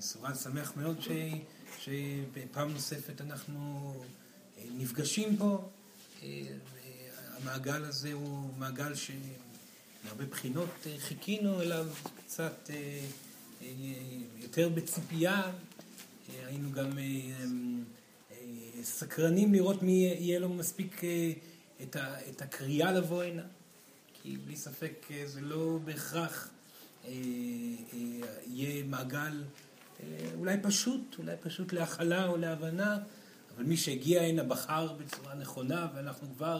סורן שמח מאוד ש... שפעם נוספת אנחנו אה, נפגשים פה. אה, המעגל הזה הוא מעגל שמהרבה בחינות אה, חיכינו אליו קצת יותר בציפייה. היינו גם סקרנים לראות מי יהיה לו מספיק את הקריאה לבוא הנה. כי בלי ספק זה לא בהכרח יהיה מעגל אולי פשוט, אולי פשוט להכלה או להבנה, אבל מי שהגיע הנה בחר בצורה נכונה, ואנחנו כבר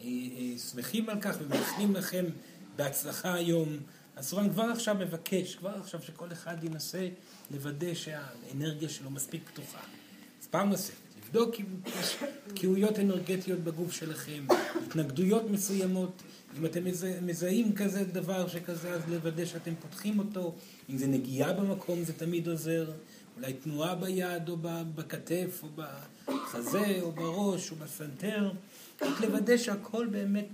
אה, אה, שמחים על כך ומאחלים לכם בהצלחה היום. אז סורן כבר עכשיו מבקש, כבר עכשיו שכל אחד ינסה לוודא שהאנרגיה שלו מספיק פתוחה. אז פעם נוספת, לבדוק אם יש תקיעויות אנרגטיות בגוף שלכם, התנגדויות מסוימות, אם אתם מזהים כזה דבר שכזה, אז לוודא שאתם פותחים אותו. אם זה נגיעה במקום, זה תמיד עוזר. אולי תנועה ביד, או בכתף, או בחזה, או בראש, או בסנטר. רק לוודא שהכל באמת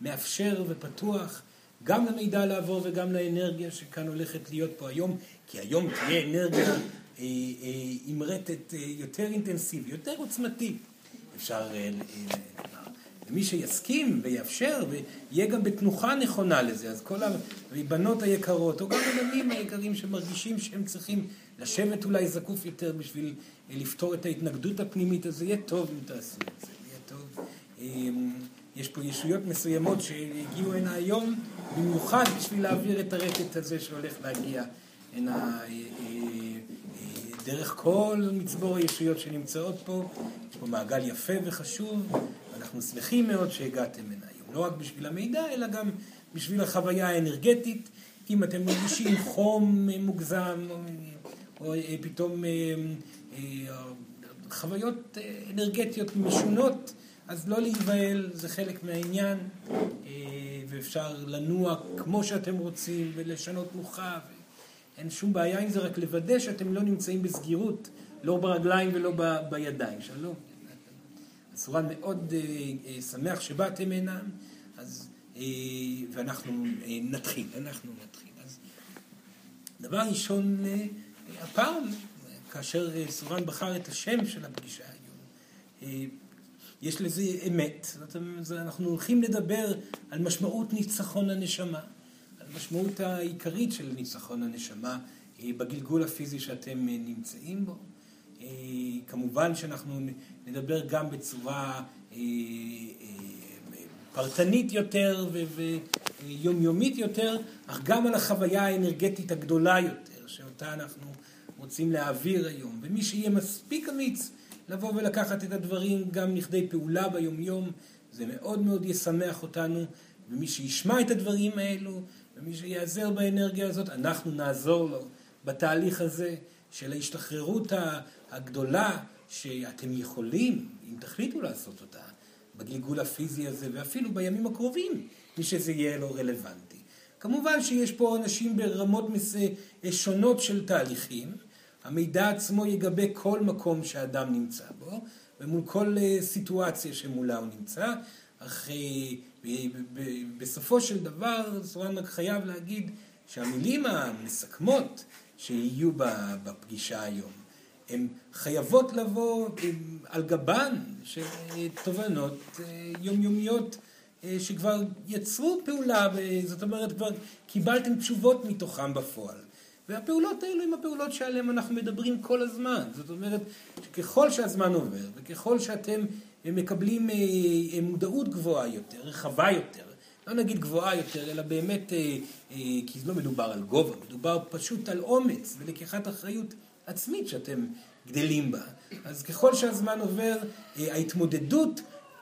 מאפשר ופתוח, גם למידע לעבור וגם לאנרגיה שכאן הולכת להיות פה היום, כי היום תהיה אנרגיה אה, אה, אה, יותר אינטנסיבית, יותר עוצמתית. אפשר ומי שיסכים ויאפשר ויהיה גם בתנוחה נכונה לזה, אז כל הבנות היקרות, או גם הבנים היקרים שמרגישים שהם צריכים לשבת אולי זקוף יותר בשביל לפתור את ההתנגדות הפנימית, אז זה יהיה טוב אם תעשו את זה, יהיה טוב. אמ, יש פה ישויות מסוימות שהגיעו הנה היום, במיוחד בשביל להעביר את הרטט הזה שהולך להגיע הנה אה, אה, אה, דרך כל מצבור הישויות שנמצאות פה. יש פה מעגל יפה וחשוב. אנחנו שמחים מאוד שהגעתם הנה היום, לא רק בשביל המידע, אלא גם בשביל החוויה האנרגטית. אם אתם מרגישים חום מוגזם, או, או אה, פתאום אה, אה, חוויות אנרגטיות משונות, אז לא להיבהל, זה חלק מהעניין, ואפשר לנוע כמו שאתם רוצים ולשנות תנוחה, אין שום בעיה עם זה, רק לוודא שאתם לא נמצאים בסגירות, לא ברגליים ולא בידיים. שלום. סורן מאוד אה, אה, שמח שבאתם הנה, אז, אה, ואנחנו נתחיל, אנחנו נתחיל. אז דבר ראשון, הפעם, כאשר סורן בחר את השם של הפגישה היום, יש לזה אמת. זאת אומרת, אנחנו הולכים לדבר על משמעות ניצחון הנשמה, על משמעות העיקרית של ניצחון הנשמה בגלגול הפיזי שאתם נמצאים בו. כמובן שאנחנו נדבר גם בצורה אה, אה, פרטנית יותר ויומיומית יותר, אך גם על החוויה האנרגטית הגדולה יותר, שאותה אנחנו רוצים להעביר היום. ומי שיהיה מספיק אמיץ לבוא ולקחת את הדברים גם לכדי פעולה ביומיום, זה מאוד מאוד ישמח אותנו, ומי שישמע את הדברים האלו, ומי שיעזר באנרגיה הזאת, אנחנו נעזור לו בתהליך הזה של ההשתחררות הגדולה שאתם יכולים, אם תחליטו לעשות אותה, בגלגול הפיזי הזה, ואפילו בימים הקרובים, מי שזה יהיה לו רלוונטי. כמובן שיש פה אנשים ברמות שונות של תהליכים. המידע עצמו יגבה כל מקום שאדם נמצא בו, ומול כל אה, סיטואציה שמולה הוא נמצא, אך אה, בסופו של דבר, סורן רק חייב להגיד שהמילים המסכמות שיהיו בפגישה היום הן חייבות לבוא על גבן של תובנות אה, יומיומיות אה, שכבר יצרו פעולה, זאת אומרת כבר קיבלתם תשובות מתוכם בפועל. והפעולות האלו הן הפעולות שעליהן אנחנו מדברים כל הזמן. זאת אומרת, ככל שהזמן עובר וככל שאתם מקבלים אה, מודעות גבוהה יותר, רחבה יותר, לא נגיד גבוהה יותר, אלא באמת, כי לא מדובר על גובה, מדובר פשוט על אומץ ולקיחת אחריות עצמית שאתם גדלים בה. אז ככל שהזמן עובר, אה, ההתמודדות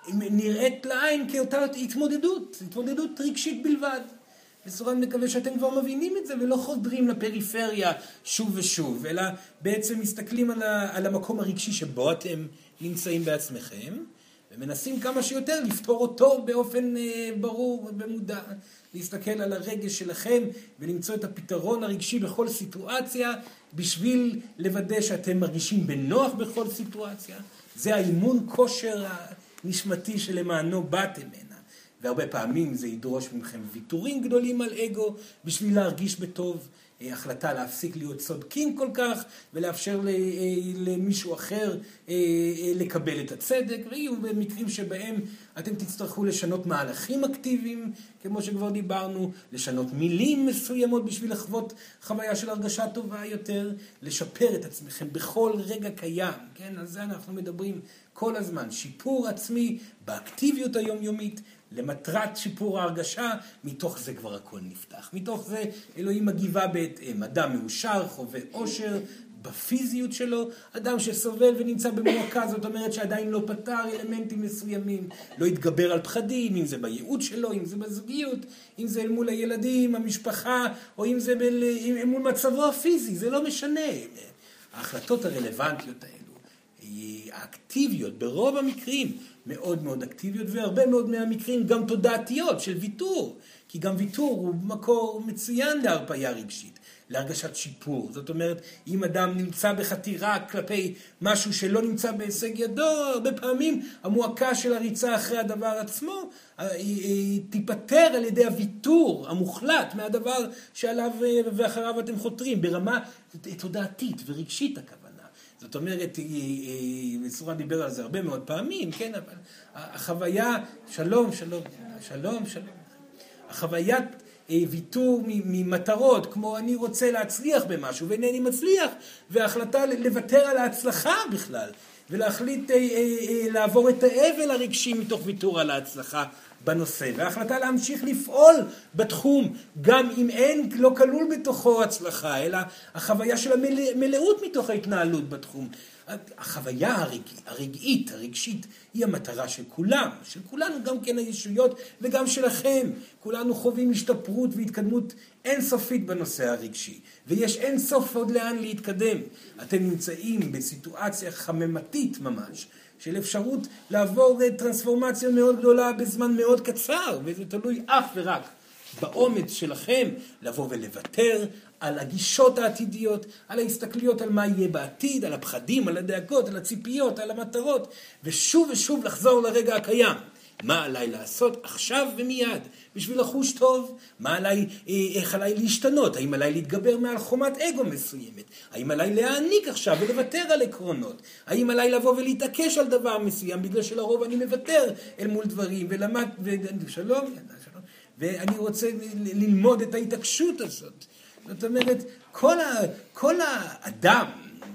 נראית לעין כאותה התמודדות, התמודדות רגשית בלבד. וסורן מקווה שאתם כבר מבינים את זה ולא חודרים לפריפריה שוב ושוב, אלא בעצם מסתכלים על, ה, על המקום הרגשי שבו אתם נמצאים בעצמכם, ומנסים כמה שיותר לפתור אותו באופן אה, ברור ובמודע. להסתכל על הרגש שלכם ולמצוא את הפתרון הרגשי בכל סיטואציה בשביל לוודא שאתם מרגישים בנוח בכל סיטואציה. זה האימון כושר הנשמתי שלמענו באתם. והרבה פעמים זה ידרוש מכם ויתורים גדולים על אגו בשביל להרגיש בטוב אה, החלטה להפסיק להיות צודקים כל כך ולאפשר אה, למישהו אחר אה, לקבל את הצדק, ויהיו במקרים שבהם אתם תצטרכו לשנות מהלכים אקטיביים, כמו שכבר דיברנו, לשנות מילים מסוימות בשביל לחוות חוויה של הרגשה טובה יותר, לשפר את עצמכם בכל רגע קיים, כן? על זה אנחנו מדברים כל הזמן, שיפור עצמי באקטיביות היומיומית, למטרת שיפור ההרגשה, מתוך זה כבר הכל נפתח. מתוך זה אלוהים מגיבה בהתאם. אדם מאושר, חווה אושר בפיזיות שלו, אדם שסובל ונמצא במועקה, זאת אומרת שעדיין לא פתר אלמנטים מסוימים, לא התגבר על פחדים, אם זה בייעוד שלו, אם זה בזוגיות, אם זה אל מול הילדים, המשפחה, או אם זה בל, אל מול מצבו הפיזי, זה לא משנה. ההחלטות הרלוונטיות האלו, האקטיביות, ברוב המקרים, מאוד מאוד אקטיביות, והרבה מאוד מהמקרים גם תודעתיות של ויתור, כי גם ויתור הוא מקור מצוין להרפאיה רגשית, להרגשת שיפור. זאת אומרת, אם אדם נמצא בחתירה כלפי משהו שלא נמצא בהישג ידו, הרבה פעמים המועקה של הריצה אחרי הדבר עצמו, אה, תיפטר על ידי הוויתור המוחלט מהדבר שעליו אה, ואחריו אתם חותרים, ברמה תודעתית ורגשית הכוונה. זאת אומרת, מסורה דיבר על זה הרבה מאוד פעמים, כן, אבל החוויה, שלום, שלום, שלום, שלום. החוויית אה, ויתור ממטרות, כמו אני רוצה להצליח במשהו ואינני מצליח, וההחלטה לוותר על ההצלחה בכלל, ולהחליט אה, אה, לעבור את האבל הרגשי מתוך ויתור על ההצלחה בנושא, וההחלטה להמשיך לפעול בתחום, גם אם אין, לא כלול בתוכו הצלחה, אלא החוויה של המלאות מתוך ההתנהלות בתחום. החוויה הרגעית, הרגעית, הרגשית, היא המטרה של כולם, של כולנו, גם כן הישויות וגם שלכם. כולנו חווים השתפרות והתקדמות אינסופית בנושא הרגשי, ויש אין סוף עוד לאן להתקדם. אתם נמצאים בסיטואציה חממתית ממש, של אפשרות לעבור טרנספורמציה מאוד גדולה בזמן מאוד קצר, וזה תלוי אך ורק באומץ שלכם לבוא ולוותר על הגישות העתידיות, על ההסתכלויות על מה יהיה בעתיד, על הפחדים, על הדאגות, על הציפיות, על המטרות, ושוב ושוב לחזור לרגע הקיים. מה עליי לעשות עכשיו ומיד בשביל לחוש טוב? מה עליי, אה, איך עליי להשתנות? האם עליי להתגבר מעל חומת אגו מסוימת? האם עליי להעניק עכשיו ולוותר על עקרונות? האם עליי לבוא ולהתעקש על דבר מסוים בגלל שלרוב אני מוותר אל מול דברים ולמד, ושלום, שלום, ואני רוצה ללמוד את ההתעקשות הזאת. זאת אומרת, כל, ה, כל האדם,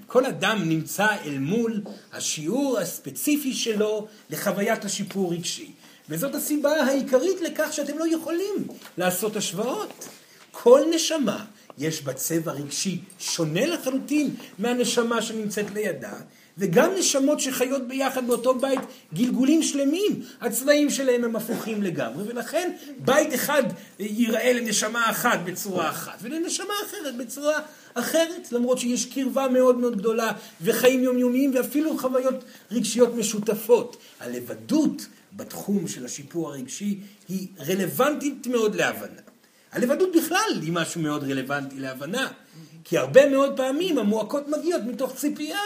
כל אדם נמצא אל מול השיעור הספציפי שלו לחוויית השיפור רגשי. וזאת הסיבה העיקרית לכך שאתם לא יכולים לעשות השוואות. כל נשמה יש בה צבע רגשי שונה לחלוטין מהנשמה שנמצאת לידה, וגם נשמות שחיות ביחד באותו בית גלגולים שלמים, הצבעים שלהם הם הפוכים לגמרי, ולכן בית אחד ייראה לנשמה אחת בצורה אחת, ולנשמה אחרת בצורה אחרת, למרות שיש קרבה מאוד מאוד גדולה, וחיים יומיומיים, ואפילו חוויות רגשיות משותפות. הלבדות בתחום של השיפור הרגשי היא רלוונטית מאוד להבנה. הלבדות בכלל היא משהו מאוד רלוונטי להבנה. כי הרבה מאוד פעמים המועקות מגיעות מתוך ציפייה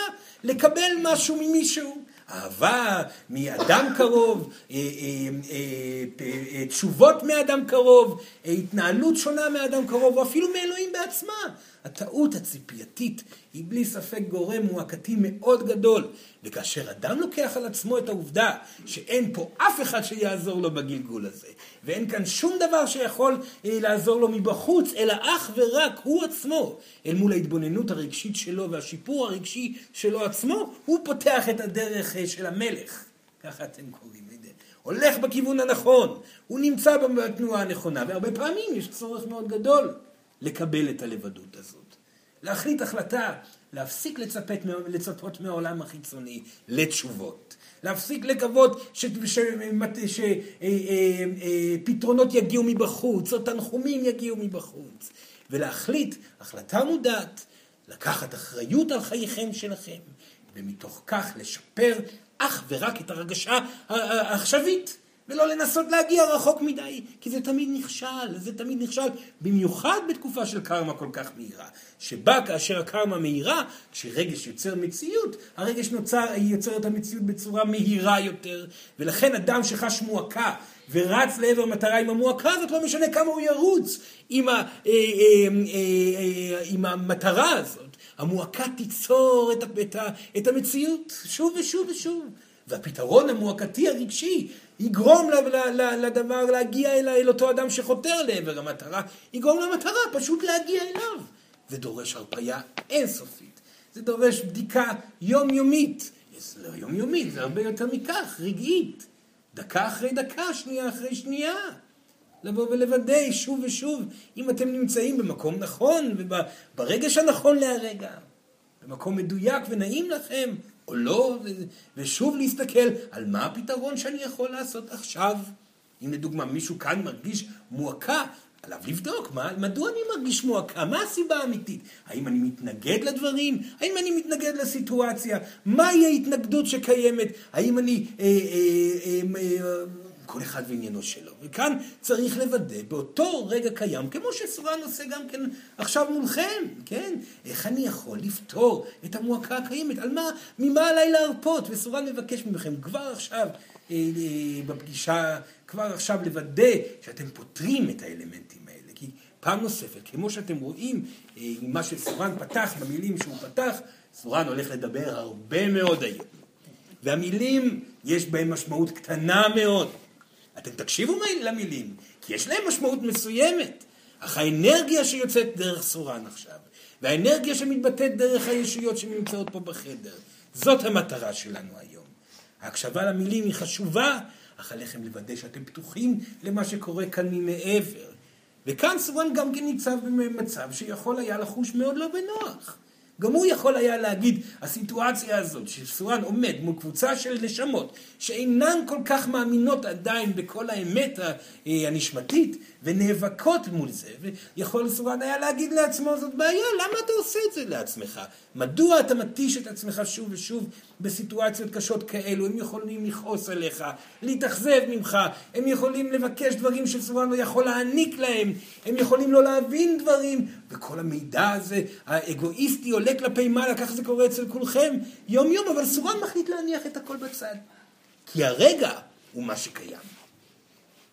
לקבל משהו ממישהו. אהבה מאדם קרוב, אה, אה, אה, תשובות מאדם קרוב, התנהלות שונה מאדם קרוב, או אפילו מאלוהים בעצמה. הטעות הציפייתית היא בלי ספק גורם מועקתי מאוד גדול. וכאשר אדם לוקח על עצמו את העובדה שאין פה אף אחד שיעזור לו בגלגול הזה, ואין כאן שום דבר שיכול אה, לעזור לו מבחוץ, אלא אך ורק הוא עצמו, אל מול ההתבוננות הרגשית שלו והשיפור הרגשי שלו עצמו, הוא פותח את הדרך אה, של המלך. ככה אתם קוראים לזה. הולך בכיוון הנכון, הוא נמצא בתנועה הנכונה, והרבה פעמים יש צורך מאוד גדול לקבל את הלבדות הזאת. להחליט החלטה, להפסיק לצפת, לצפות מהעולם החיצוני לתשובות. להפסיק לקוות שפתרונות אה, אה, אה, יגיעו מבחוץ, או תנחומים יגיעו מבחוץ. ולהחליט החלטה מודעת, לקחת אחריות על חייכם שלכם, ומתוך כך לשפר אך ורק את הרגשה העכשווית. ולא לנסות להגיע רחוק מדי, כי זה תמיד נכשל, זה תמיד נכשל, במיוחד בתקופה של קרמה כל כך מהירה, שבה כאשר הקרמה מהירה, כשרגש יוצר מציאות, הרגש נוצר, יוצר את המציאות בצורה מהירה יותר, ולכן אדם שחש מועקה ורץ לעבר מטרה עם המועקה הזאת, לא משנה כמה הוא ירוץ עם, ה, אה, אה, עם המטרה הזאת. המועקה תיצור את, את, את המציאות שוב ושוב ושוב. והפתרון המועקתי הרגשי יגרום לדבר להגיע אל, אל אותו אדם שחותר לעבר המטרה, יגרום למטרה פשוט להגיע אליו. זה דורש הרפאיה אינסופית. זה דורש בדיקה יומיומית. זה לא יומיומית, זה הרבה יותר מכך, רגעית. דקה אחרי דקה, שנייה אחרי שנייה. לבוא ולוודא שוב ושוב אם אתם נמצאים במקום נכון וברגש הנכון להרגע. במקום מדויק ונעים לכם, או לא, ושוב להסתכל על מה הפתרון שאני יכול לעשות עכשיו. אם לדוגמה מישהו כאן מרגיש מועקה, עליו לבדוק, מה, מדוע אני מרגיש מועקה? מה הסיבה האמיתית? האם אני מתנגד לדברים? האם אני מתנגד לסיטואציה? מהי ההתנגדות שקיימת? האם אני... אה, אה, אה, אה, כל אחד ועניינו שלו. וכאן צריך לוודא באותו רגע קיים, כמו שסורן עושה גם כן עכשיו מולכם, כן? איך אני יכול לפתור את המועקה הקיימת? על מה, ממה עליי להרפות? וסורן מבקש מכם כבר עכשיו, אה, אה, בפגישה, כבר עכשיו לוודא שאתם פותרים את האלמנטים האלה. כי פעם נוספת, כמו שאתם רואים, אה, מה שסורן פתח, במילים שהוא פתח, סורן הולך לדבר הרבה מאוד היום. והמילים, יש בהם משמעות קטנה מאוד. אתם תקשיבו למילים, כי יש להם משמעות מסוימת. אך האנרגיה שיוצאת דרך סורן עכשיו, והאנרגיה שמתבטאת דרך הישויות שנמצאות פה בחדר, זאת המטרה שלנו היום. ההקשבה למילים היא חשובה, אך עליכם לוודא שאתם פתוחים למה שקורה כאן ממעבר. וכאן סורן גם כן ניצב במצב שיכול היה לחוש מאוד לא בנוח. גם הוא יכול היה להגיד, הסיטואציה הזאת, שסורן עומד מול קבוצה של נשמות, שאינן כל כך מאמינות עדיין בכל האמת הנשמתית, ונאבקות מול זה, ויכול סורן היה להגיד לעצמו, זאת בעיה, למה אתה עושה את זה לעצמך? מדוע אתה מתיש את עצמך שוב ושוב בסיטואציות קשות כאלו? הם יכולים לכעוס עליך, להתאכזב ממך, הם יכולים לבקש דברים שסורן לא יכול להעניק להם, הם יכולים לא להבין דברים, וכל המידע הזה, האגואיסטי, עולה כלפי מעלה, כך זה קורה אצל כולכם, יום יום, אבל סורן מחליט להניח את הכל בצד. כי הרגע הוא מה שקיים.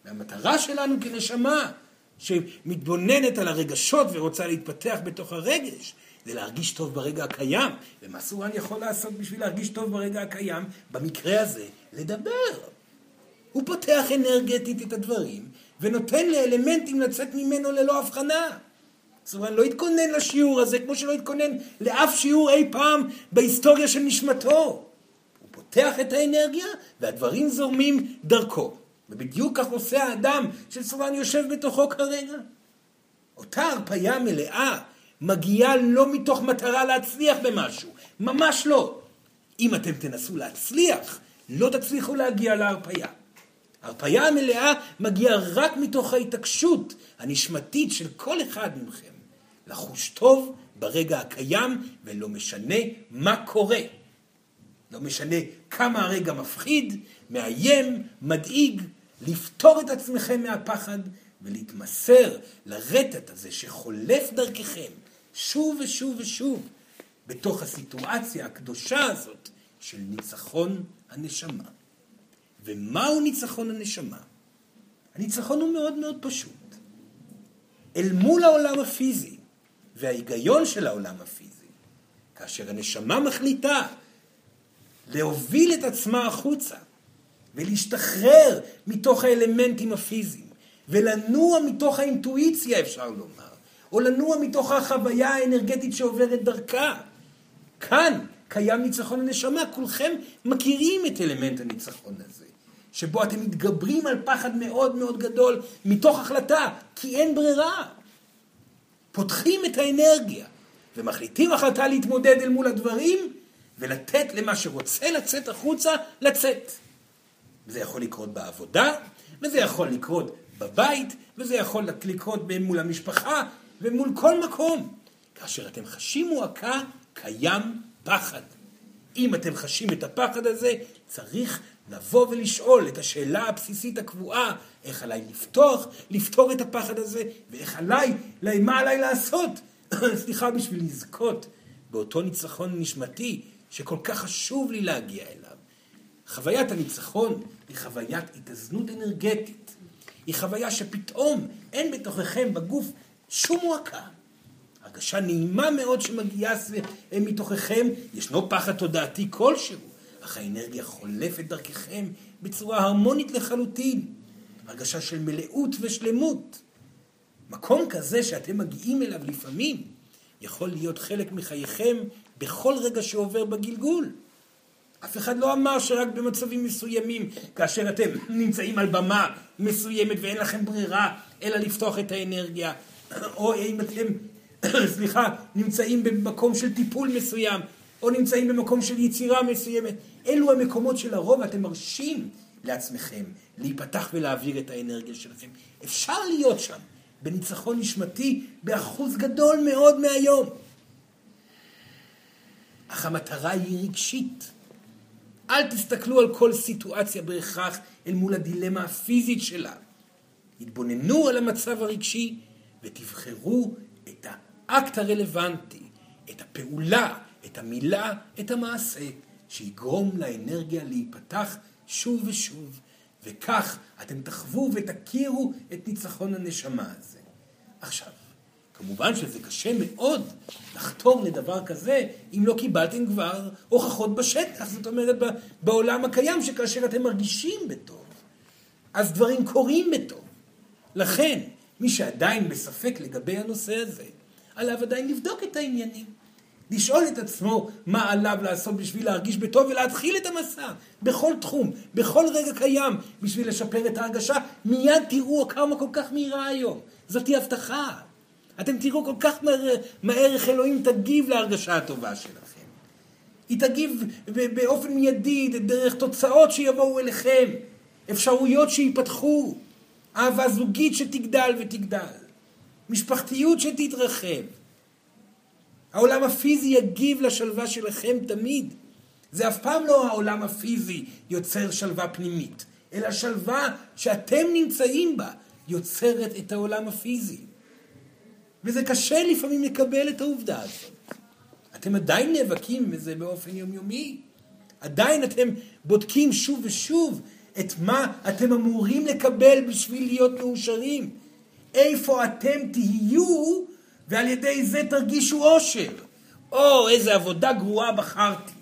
והמטרה שלנו כנשמה, שמתבוננת על הרגשות ורוצה להתפתח בתוך הרגש, זה להרגיש טוב ברגע הקיים. ומה סורן יכול לעשות בשביל להרגיש טוב ברגע הקיים? במקרה הזה, לדבר. הוא פותח אנרגטית את הדברים, ונותן לאלמנטים לצאת ממנו ללא הבחנה. סורן לא התכונן לשיעור הזה, כמו שלא התכונן לאף שיעור אי פעם בהיסטוריה של נשמתו. הוא פותח את האנרגיה, והדברים זורמים דרכו. ובדיוק כך עושה האדם שסורן יושב בתוכו כרגע. אותה הרפאיה מלאה מגיעה לא מתוך מטרה להצליח במשהו, ממש לא. אם אתם תנסו להצליח, לא תצליחו להגיע להרפאיה. ההרפאיה המלאה מגיעה רק מתוך ההתעקשות הנשמתית של כל אחד מכם לחוש טוב ברגע הקיים ולא משנה מה קורה. לא משנה כמה הרגע מפחיד, מאיים, מדאיג, לפתור את עצמכם מהפחד ולהתמסר לרטט הזה שחולף דרככם שוב ושוב ושוב בתוך הסיטואציה הקדושה הזאת של ניצחון הנשמה. ומהו ניצחון הנשמה? הניצחון הוא מאוד מאוד פשוט. אל מול העולם הפיזי וההיגיון של העולם הפיזי, כאשר הנשמה מחליטה להוביל את עצמה החוצה ולהשתחרר מתוך האלמנטים הפיזיים ולנוע מתוך האינטואיציה אפשר לומר, או לנוע מתוך החוויה האנרגטית שעוברת דרכה. כאן קיים ניצחון הנשמה, כולכם מכירים את אלמנט הניצחון הזה, שבו אתם מתגברים על פחד מאוד מאוד גדול מתוך החלטה, כי אין ברירה. פותחים את האנרגיה ומחליטים החלטה להתמודד אל מול הדברים ולתת למה שרוצה לצאת החוצה, לצאת. זה יכול לקרות בעבודה, וזה יכול לקרות בבית, וזה יכול לקרות מול המשפחה ומול כל מקום. כאשר אתם חשים מועקה, קיים פחד. אם אתם חשים את הפחד הזה, צריך לבוא ולשאול את השאלה הבסיסית הקבועה, איך עליי לפתוח, לפתור את הפחד הזה, ואיך עליי, מה עליי לעשות, סליחה, בשביל לזכות באותו ניצחון נשמתי שכל כך חשוב לי להגיע אליו. חוויית הניצחון היא חוויית התאזנות אנרגטית. היא חוויה שפתאום אין בתוככם בגוף שום מועקה. הרגשה נעימה מאוד שמגיעה מתוככם, ישנו פחד תודעתי כלשהו, אך האנרגיה חולפת דרככם בצורה הרמונית לחלוטין. הרגשה של מלאות ושלמות. מקום כזה שאתם מגיעים אליו לפעמים, יכול להיות חלק מחייכם בכל רגע שעובר בגלגול. אף אחד לא אמר שרק במצבים מסוימים, כאשר אתם נמצאים על במה מסוימת ואין לכם ברירה אלא לפתוח את האנרגיה, או אם אתם, סליחה, נמצאים במקום של טיפול מסוים, או נמצאים במקום של יצירה מסוימת. אלו המקומות שלרוב אתם מרשים לעצמכם להיפתח ולהעביר את האנרגיה שלכם. אפשר להיות שם בניצחון נשמתי באחוז גדול מאוד מהיום. אך המטרה היא רגשית. אל תסתכלו על כל סיטואציה בהכרח אל מול הדילמה הפיזית שלה. התבוננו על המצב הרגשי ותבחרו את האקט הרלוונטי, את הפעולה, את המילה, את המעשה, שיגרום לאנרגיה להיפתח שוב ושוב, וכך אתם תחוו ותכירו את ניצחון הנשמה הזה. עכשיו, כמובן שזה קשה מאוד לחתור לדבר כזה אם לא קיבלתם כבר הוכחות בשטח, זאת אומרת בעולם הקיים שכאשר אתם מרגישים בטוב, אז דברים קורים בטוב. לכן, מי שעדיין בספק לגבי הנושא הזה, עליו עדיין לבדוק את העניינים. לשאול את עצמו מה עליו לעשות בשביל להרגיש בטוב ולהתחיל את המסע בכל תחום, בכל רגע קיים, בשביל לשפר את ההרגשה. מיד תראו כמה כל כך מהירה היום. זאתי הבטחה. אתם תראו כל כך מהר, מהר איך אלוהים תגיב להרגשה הטובה שלכם. היא תגיב באופן מיידי, דרך תוצאות שיבואו אליכם, אפשרויות שייפתחו, אהבה זוגית שתגדל ותגדל, משפחתיות שתתרחב. העולם הפיזי יגיב לשלווה שלכם תמיד. זה אף פעם לא העולם הפיזי יוצר שלווה פנימית, אלא שלווה שאתם נמצאים בה יוצרת את העולם הפיזי. וזה קשה לפעמים לקבל את העובדה הזאת. אתם עדיין נאבקים בזה באופן יומיומי. עדיין אתם בודקים שוב ושוב את מה אתם אמורים לקבל בשביל להיות מאושרים. איפה אתם תהיו ועל ידי זה תרגישו אושר. או, איזה עבודה גרועה בחרתי.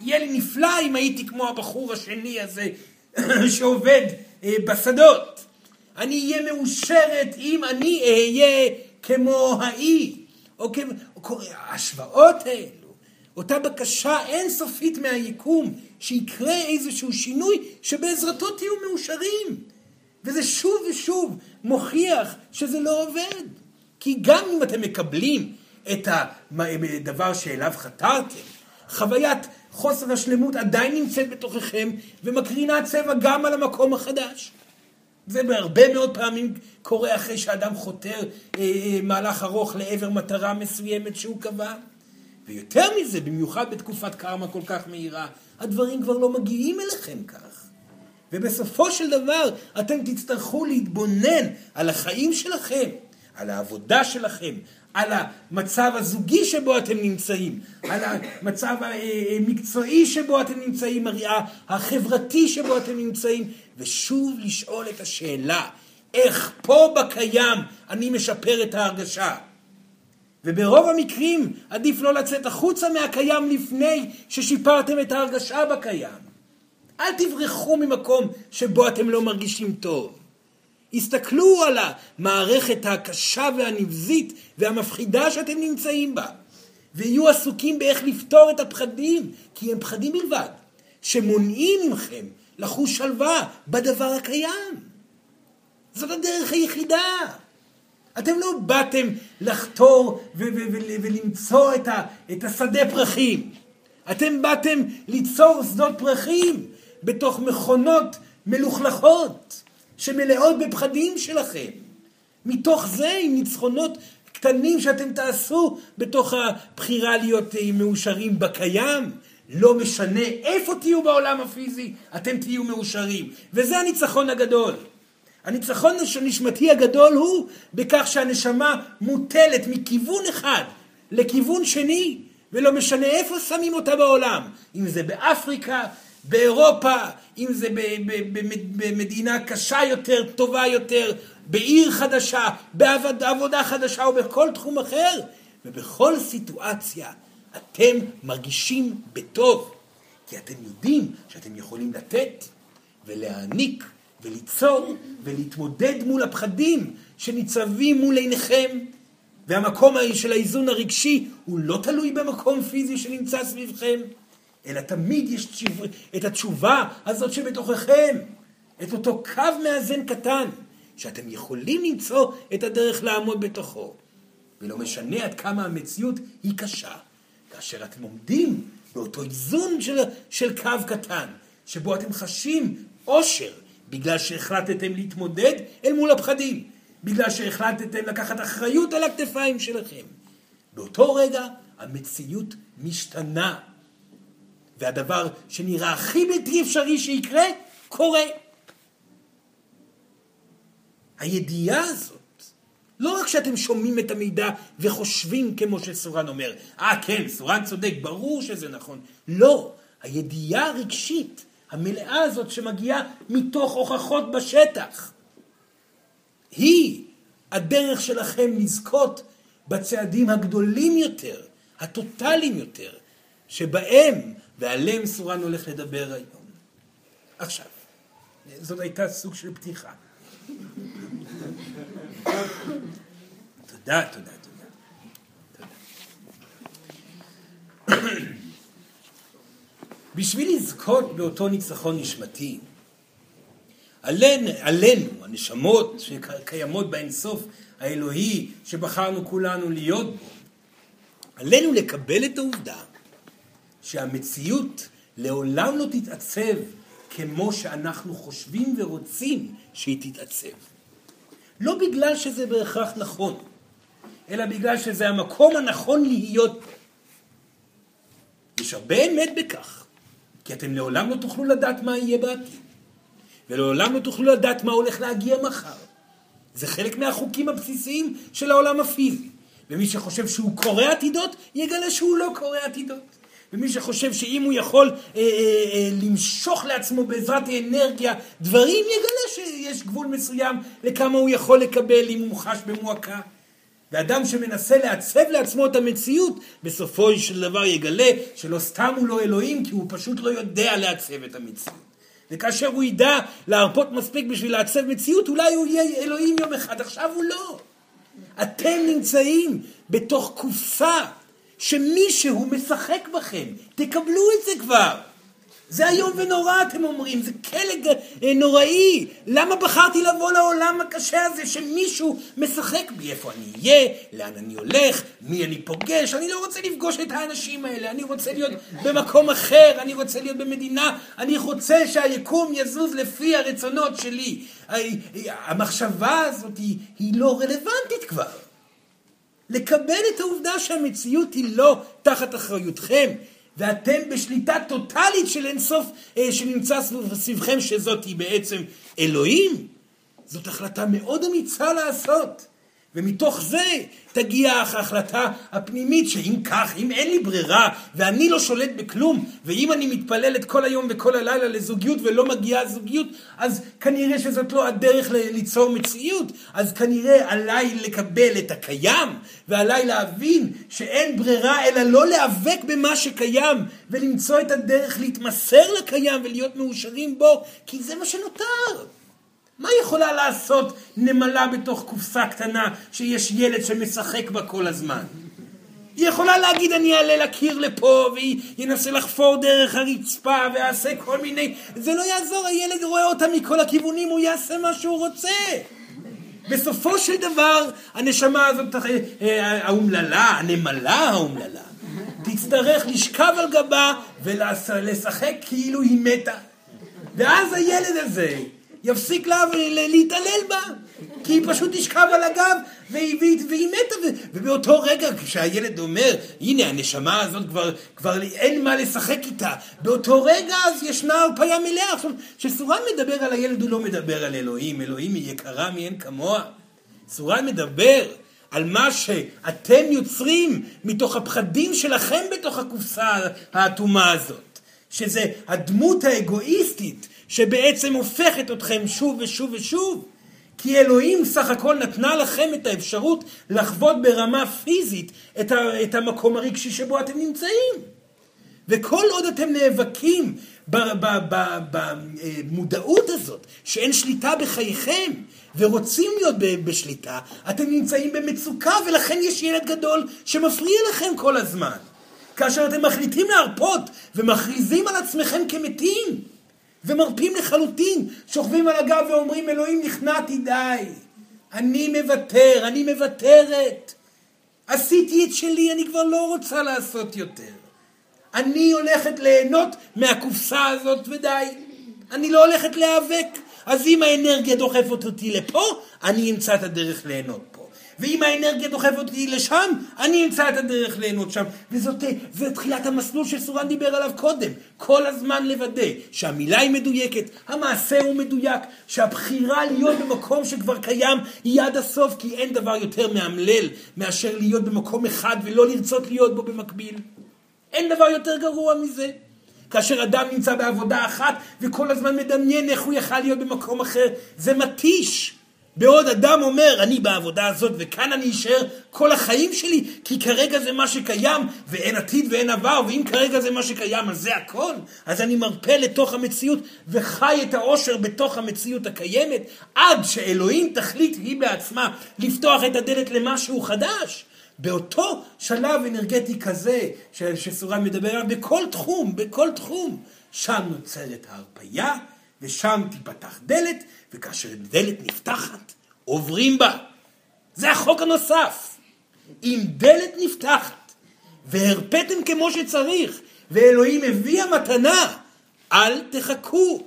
יהיה לי נפלא אם הייתי כמו הבחור השני הזה שעובד אה, בשדות. אני אהיה מאושרת אם אני אהיה כמו האי, או כמו... ההשוואות האלו, אותה בקשה אינסופית מהיקום, שיקרה איזשהו שינוי שבעזרתו תהיו מאושרים. וזה שוב ושוב מוכיח שזה לא עובד. כי גם אם אתם מקבלים את הדבר שאליו חתרתם, חוויית חוסר השלמות עדיין נמצאת בתוככם ומקרינה צבע גם על המקום החדש. זה בהרבה מאוד פעמים קורה אחרי שאדם חותר אה, אה, מהלך ארוך לעבר מטרה מסוימת שהוא קבע. ויותר מזה, במיוחד בתקופת קרמה כל כך מהירה, הדברים כבר לא מגיעים אליכם כך. ובסופו של דבר אתם תצטרכו להתבונן על החיים שלכם, על העבודה שלכם, על המצב הזוגי שבו אתם נמצאים, על המצב המקצועי שבו אתם נמצאים, החברתי שבו אתם נמצאים, ושוב לשאול את השאלה, איך פה בקיים אני משפר את ההרגשה? וברוב המקרים עדיף לא לצאת החוצה מהקיים לפני ששיפרתם את ההרגשה בקיים. אל תברחו ממקום שבו אתם לא מרגישים טוב. הסתכלו על המערכת הקשה והנבזית והמפחידה שאתם נמצאים בה, ויהיו עסוקים באיך לפתור את הפחדים, כי הם פחדים בלבד, שמונעים מכם לחוש שלווה בדבר הקיים. זאת הדרך היחידה. אתם לא באתם לחתור ולמצוא את, את השדה פרחים. אתם באתם ליצור שדות פרחים בתוך מכונות מלוכלכות. שמלאות בפחדים שלכם. מתוך זה, עם ניצחונות קטנים שאתם תעשו בתוך הבחירה להיות אה, מאושרים בקיים, לא משנה איפה תהיו בעולם הפיזי, אתם תהיו מאושרים. וזה הניצחון הגדול. הניצחון הנשמתי הגדול הוא בכך שהנשמה מוטלת מכיוון אחד לכיוון שני, ולא משנה איפה שמים אותה בעולם, אם זה באפריקה, באירופה, אם זה במדינה קשה יותר, טובה יותר, בעיר חדשה, בעבודה חדשה או בכל תחום אחר, ובכל סיטואציה אתם מרגישים בטוב, כי אתם יודעים שאתם יכולים לתת ולהעניק וליצור ולהתמודד מול הפחדים שניצבים מול עיניכם. והמקום של האיזון הרגשי הוא לא תלוי במקום פיזי שנמצא סביבכם, אלא תמיד יש תשוב... את התשובה הזאת שבתוככם, את אותו קו מאזן קטן, שאתם יכולים למצוא את הדרך לעמוד בתוכו. ולא משנה עד כמה המציאות היא קשה, כאשר אתם עומדים באותו איזון של, של קו קטן, שבו אתם חשים אושר, בגלל שהחלטתם להתמודד אל מול הפחדים, בגלל שהחלטתם לקחת אחריות על הכתפיים שלכם. באותו רגע המציאות משתנה, והדבר שנראה הכי בלתי אפשרי שיקרה, קורה. הידיעה הזאת, לא רק שאתם שומעים את המידע וחושבים כמו שסורן אומר, אה ah, כן, סורן צודק, ברור שזה נכון. לא, הידיעה הרגשית המלאה הזאת שמגיעה מתוך הוכחות בשטח. היא הדרך שלכם לזכות בצעדים הגדולים יותר, הטוטליים יותר, שבהם ועליהם סורן הולך לדבר היום. עכשיו, זאת הייתה סוג של פתיחה. תודה, תודה, תודה. בשביל לזכות באותו ניצחון נשמתי, עלינו, עלינו, הנשמות שקיימות באינסוף האלוהי שבחרנו כולנו להיות בו, עלינו לקבל את העובדה שהמציאות לעולם לא תתעצב כמו שאנחנו חושבים ורוצים שהיא תתעצב. לא בגלל שזה בהכרח נכון, אלא בגלל שזה המקום הנכון להיות. יש הרבה אמת בכך. כי אתם לעולם לא תוכלו לדעת מה יהיה בעתיד. ולעולם לא תוכלו לדעת מה הולך להגיע מחר. זה חלק מהחוקים הבסיסיים של העולם הפיזי. ומי שחושב שהוא קורא עתידות, יגלה שהוא לא קורא עתידות. ומי שחושב שאם הוא יכול אה, אה, אה, למשוך לעצמו בעזרת האנרגיה דברים, יגלה שיש גבול מסוים לכמה הוא יכול לקבל אם הוא חש במועקה. ואדם שמנסה לעצב לעצמו את המציאות, בסופו של דבר יגלה שלא סתם הוא לא אלוהים, כי הוא פשוט לא יודע לעצב את המציאות. וכאשר הוא ידע להרפות מספיק בשביל לעצב מציאות, אולי הוא יהיה אלוהים יום אחד, עכשיו הוא לא. אתם נמצאים בתוך קופסה שמישהו משחק בכם, תקבלו את זה כבר. זה איום ונורא, אתם אומרים, זה כלא אה, נוראי. למה בחרתי לבוא לעולם הקשה הזה שמישהו משחק בי? איפה אני אהיה? לאן אני הולך? מי אני פוגש? אני לא רוצה לפגוש את האנשים האלה, אני רוצה להיות במקום אחר, אני רוצה להיות במדינה, אני רוצה שהיקום יזוז לפי הרצונות שלי. המחשבה הזאת היא, היא לא רלוונטית כבר. לקבל את העובדה שהמציאות היא לא תחת אחריותכם, ואתם בשליטה טוטאלית של אינסוף אה, שנמצא סביבכם, שזאת היא בעצם אלוהים, זאת החלטה מאוד אמיצה לעשות. ומתוך זה תגיע ההחלטה הפנימית שאם כך, אם אין לי ברירה ואני לא שולט בכלום ואם אני מתפללת כל היום וכל הלילה לזוגיות ולא מגיעה זוגיות אז כנראה שזאת לא הדרך ליצור מציאות. אז כנראה עליי לקבל את הקיים ועליי להבין שאין ברירה אלא לא להיאבק במה שקיים ולמצוא את הדרך להתמסר לקיים ולהיות מאושרים בו כי זה מה שנותר מה יכולה לעשות נמלה בתוך קופסה קטנה שיש ילד שמשחק בה כל הזמן? היא יכולה להגיד אני אעלה לקיר לפה והיא ינסה לחפור דרך הרצפה ויעשה כל מיני... זה לא יעזור, הילד רואה אותה מכל הכיוונים, הוא יעשה מה שהוא רוצה. בסופו של דבר, הנשמה הזאת, אה, אה, האומללה, הנמלה האומללה, תצטרך לשכב על גבה ולשחק כאילו היא מתה. ואז הילד הזה יפסיק לה להתעלל בה, כי היא פשוט תשכב על הגב והיא, והיא, והיא מתה, ובאותו רגע כשהילד אומר, הנה הנשמה הזאת כבר, כבר אין מה לשחק איתה, באותו רגע אז ישנה הרפאיה מלאה. עכשיו, כשסורן מדבר על הילד הוא לא מדבר על אלוהים, אלוהים היא יקרה מאין כמוה. סורן מדבר על מה שאתם יוצרים מתוך הפחדים שלכם בתוך הקופסה האטומה הזאת. שזה הדמות האגואיסטית שבעצם הופכת אתכם שוב ושוב ושוב. כי אלוהים סך הכל נתנה לכם את האפשרות לחוות ברמה פיזית את, ה, את המקום הרגשי שבו אתם נמצאים. וכל עוד אתם נאבקים במודעות הזאת, שאין שליטה בחייכם, ורוצים להיות בשליטה, אתם נמצאים במצוקה, ולכן יש ילד גדול שמפריע לכם כל הזמן. כאשר אתם מחליטים להרפות ומכריזים על עצמכם כמתים, ומרפים לחלוטין, שוכבים על הגב ואומרים, אלוהים נכנעתי די, אני מוותר, אני מוותרת. עשיתי את שלי, אני כבר לא רוצה לעשות יותר. אני הולכת ליהנות מהקופסה הזאת ודי. אני לא הולכת להיאבק. אז אם האנרגיה דוחפת אותי לפה, אני אמצא את הדרך ליהנות. ואם האנרגיה דוחפת אותי לשם, אני אמצא את הדרך ליהנות שם. וזאת תחילת המסלול שסורן דיבר עליו קודם. כל הזמן לוודא שהמילה היא מדויקת, המעשה הוא מדויק, שהבחירה להיות במקום שכבר קיים היא עד הסוף, כי אין דבר יותר מאמלל מאשר להיות במקום אחד ולא לרצות להיות בו במקביל. אין דבר יותר גרוע מזה. כאשר אדם נמצא בעבודה אחת וכל הזמן מדמיין איך הוא יכל להיות במקום אחר, זה מתיש. בעוד אדם אומר, אני בעבודה הזאת וכאן אני אשאר כל החיים שלי, כי כרגע זה מה שקיים, ואין עתיד ואין עבר, ואם כרגע זה מה שקיים, אז זה הכל. אז אני מרפא לתוך המציאות וחי את העושר בתוך המציאות הקיימת, עד שאלוהים תחליט היא בעצמה לפתוח את הדלת למשהו חדש. באותו שלב אנרגטי כזה שסורן מדבר עליו, בכל תחום, בכל תחום, שם נוצרת ההרפייה, ושם תיפתח דלת, וכאשר דלת נפתחת, עוברים בה. זה החוק הנוסף. אם דלת נפתחת, והרפאתם כמו שצריך, ואלוהים הביא המתנה, אל תחכו.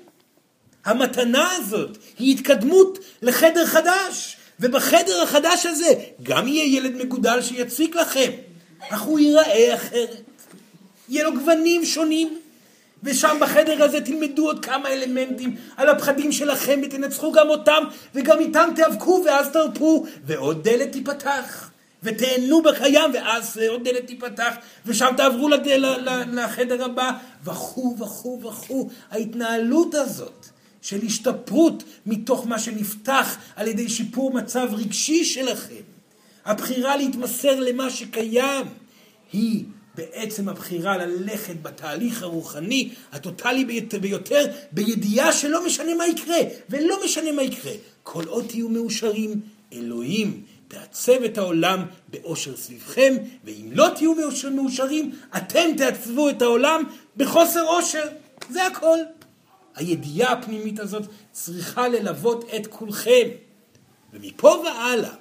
המתנה הזאת היא התקדמות לחדר חדש. ובחדר החדש הזה גם יהיה ילד מגודל שיציק לכם, אך הוא ייראה אחרת. יהיה לו גוונים שונים. ושם בחדר הזה תלמדו עוד כמה אלמנטים על הפחדים שלכם ותנצחו גם אותם וגם איתם תיאבקו ואז תרפו ועוד דלת תיפתח ותהנו בקיים ואז עוד דלת תיפתח ושם תעברו לדל, לחדר הבא וכו' וכו' וכו' ההתנהלות הזאת של השתפרות מתוך מה שנפתח על ידי שיפור מצב רגשי שלכם. הבחירה להתמסר למה שקיים היא בעצם הבחירה ללכת בתהליך הרוחני הטוטלי ביותר, בידיעה שלא משנה מה יקרה, ולא משנה מה יקרה. כל עוד תהיו מאושרים, אלוהים תעצב את העולם באושר סביבכם, ואם לא תהיו מאושרים, אתם תעצבו את העולם בחוסר אושר. זה הכל. הידיעה הפנימית הזאת צריכה ללוות את כולכם. ומפה והלאה,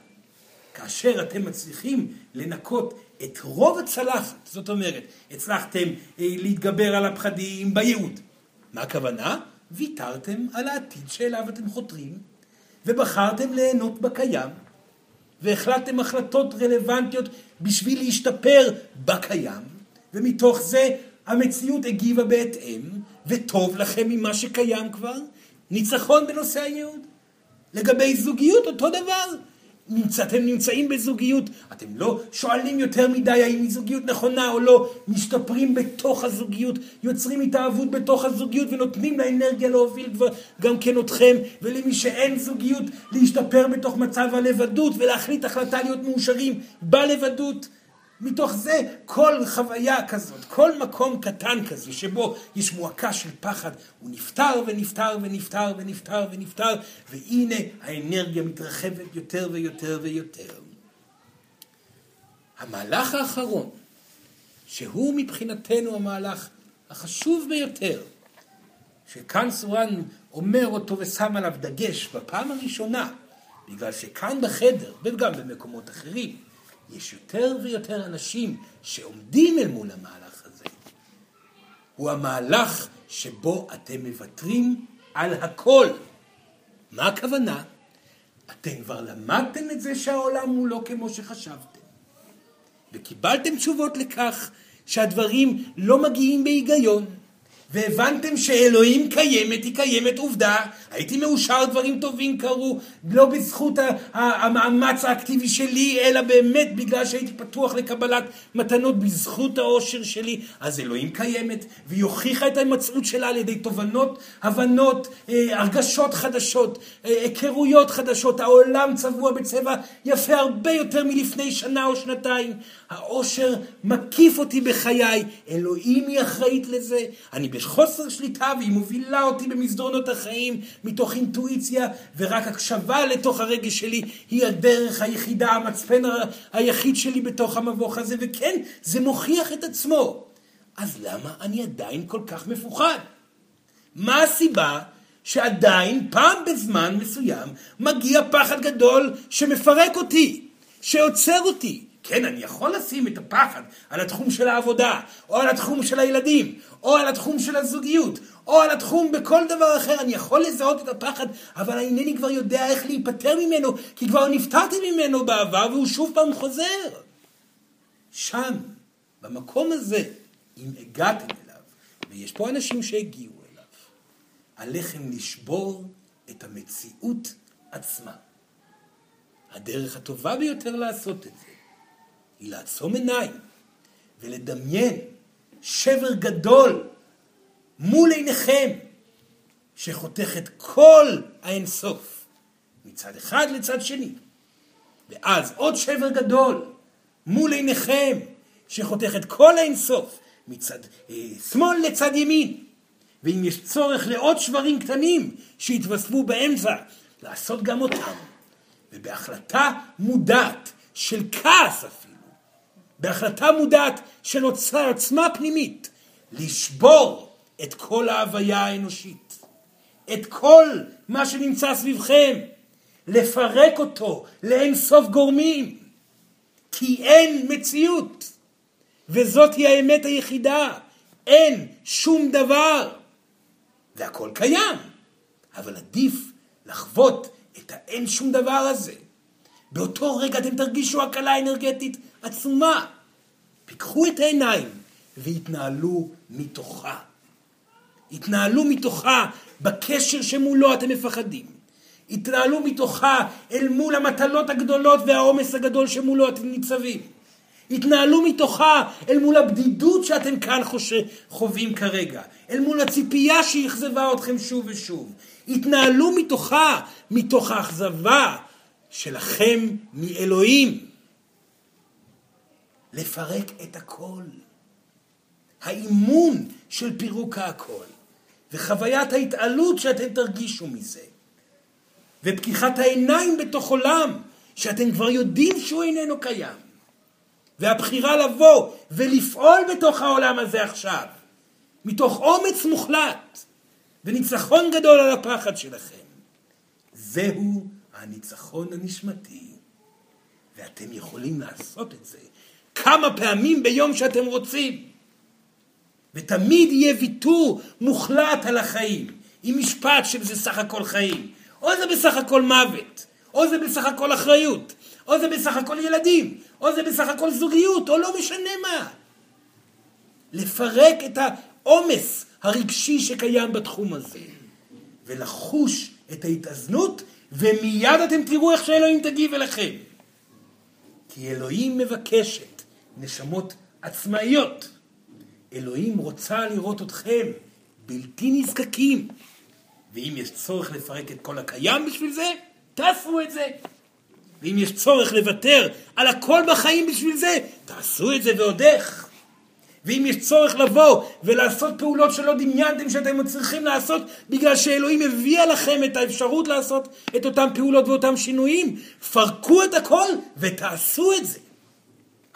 כאשר אתם מצליחים לנקות את רוב הצלחת, זאת אומרת, הצלחתם אה, להתגבר על הפחדים בייעוד. מה הכוונה? ויתרתם על העתיד שאליו אתם חותרים, ובחרתם ליהנות בקיים, והחלטתם החלטות רלוונטיות בשביל להשתפר בקיים, ומתוך זה המציאות הגיבה בהתאם, וטוב לכם ממה שקיים כבר. ניצחון בנושא הייעוד. לגבי זוגיות, אותו דבר. נמצא, אתם נמצאים בזוגיות, אתם לא שואלים יותר מדי האם היא זוגיות נכונה או לא, משתפרים בתוך הזוגיות, יוצרים התאהבות בתוך הזוגיות ונותנים לאנרגיה להוביל כבר גם כן אתכם, ולמי שאין זוגיות, להשתפר בתוך מצב הלבדות ולהחליט החלטה להיות מאושרים בלבדות. מתוך זה כל חוויה כזאת, כל מקום קטן כזה שבו יש מועקה של פחד, הוא נפטר ונפטר ונפטר ונפטר ונפטר, והנה האנרגיה מתרחבת יותר ויותר ויותר. המהלך האחרון, שהוא מבחינתנו המהלך החשוב ביותר, שכאן סורן אומר אותו ושם עליו דגש בפעם הראשונה, בגלל שכאן בחדר, וגם במקומות אחרים, יש יותר ויותר אנשים שעומדים אל מול המהלך הזה. הוא המהלך שבו אתם מוותרים על הכל. מה הכוונה? אתם כבר למדתם את זה שהעולם הוא לא כמו שחשבתם. וקיבלתם תשובות לכך שהדברים לא מגיעים בהיגיון, והבנתם שאלוהים קיימת, היא קיימת עובדה. הייתי מאושר, דברים טובים קרו, לא בזכות המאמץ האקטיבי שלי, אלא באמת בגלל שהייתי פתוח לקבלת מתנות בזכות העושר שלי. אז אלוהים קיימת, והיא הוכיחה את ההימצאות שלה על ידי תובנות, הבנות, אה, הרגשות חדשות, אה, היכרויות חדשות. העולם צבוע בצבע יפה הרבה יותר מלפני שנה או שנתיים. העושר מקיף אותי בחיי, אלוהים היא אחראית לזה. אני בחוסר שליטה והיא מובילה אותי במסדרונות החיים מתוך אינטואיציה, ורק הקשבה לתוך הרגש שלי היא הדרך היחידה, המצפן היחיד שלי בתוך המבוך הזה, וכן, זה מוכיח את עצמו. אז למה אני עדיין כל כך מפוחד? מה הסיבה שעדיין פעם בזמן מסוים מגיע פחד גדול שמפרק אותי, שעוצר אותי? כן, אני יכול לשים את הפחד על התחום של העבודה, או על התחום של הילדים, או על התחום של הזוגיות, או על התחום בכל דבר אחר. אני יכול לזהות את הפחד, אבל אינני כבר יודע איך להיפטר ממנו, כי כבר נפטרתי ממנו בעבר והוא שוב פעם חוזר. שם, במקום הזה, אם הגעתם אליו, ויש פה אנשים שהגיעו אליו, עליכם לשבור את המציאות עצמה. הדרך הטובה ביותר לעשות את זה היא לעצום עיניים ולדמיין שבר גדול מול עיניכם שחותך את כל האינסוף מצד אחד לצד שני. ואז עוד שבר גדול מול עיניכם שחותך את כל האינסוף מצד אה, שמאל לצד ימין. ואם יש צורך לעוד שברים קטנים שיתווספו באמצע, לעשות גם אותם. ובהחלטה מודעת של כעס אפילו. בהחלטה מודעת של עוצמה פנימית, לשבור את כל ההוויה האנושית, את כל מה שנמצא סביבכם, לפרק אותו לאין סוף גורמים, כי אין מציאות, וזאת היא האמת היחידה, אין שום דבר, והכל קיים, אבל עדיף לחוות את האין שום דבר הזה. באותו רגע אתם תרגישו הקלה אנרגטית עצומה. פיקחו את העיניים והתנהלו מתוכה. התנהלו מתוכה בקשר שמולו אתם מפחדים. התנהלו מתוכה אל מול המטלות הגדולות והעומס הגדול שמולו אתם ניצבים. התנהלו מתוכה אל מול הבדידות שאתם כאן חווים כרגע, אל מול הציפייה שאכזבה אתכם שוב ושוב. התנהלו מתוכה, מתוך האכזבה שלכם מאלוהים. לפרק את הכל. האימון של פירוק הכל, וחוויית ההתעלות שאתם תרגישו מזה, ופקיחת העיניים בתוך עולם שאתם כבר יודעים שהוא איננו קיים, והבחירה לבוא ולפעול בתוך העולם הזה עכשיו, מתוך אומץ מוחלט וניצחון גדול על הפחד שלכם. זהו הניצחון הנשמתי, ואתם יכולים לעשות את זה כמה פעמים ביום שאתם רוצים. ותמיד יהיה ויתור מוחלט על החיים, עם משפט שזה סך הכל חיים, או זה בסך הכל מוות, או זה בסך הכל אחריות, או זה בסך הכל ילדים, או זה בסך הכל זוגיות, או לא משנה מה. לפרק את העומס הרגשי שקיים בתחום הזה, ולחוש את ההתאזנות, ומיד אתם תראו איך שאלוהים תגיב אליכם. כי אלוהים מבקשת נשמות עצמאיות. אלוהים רוצה לראות אתכם בלתי נזקקים. ואם יש צורך לפרק את כל הקיים בשביל זה, תעשו את זה. ואם יש צורך לוותר על הכל בחיים בשביל זה, תעשו את זה ועוד איך. ואם יש צורך לבוא ולעשות פעולות שלא דמיינתם שאתם צריכים לעשות בגלל שאלוהים הביאה לכם את האפשרות לעשות את אותן פעולות ואותם שינויים, פרקו את הכל ותעשו את זה.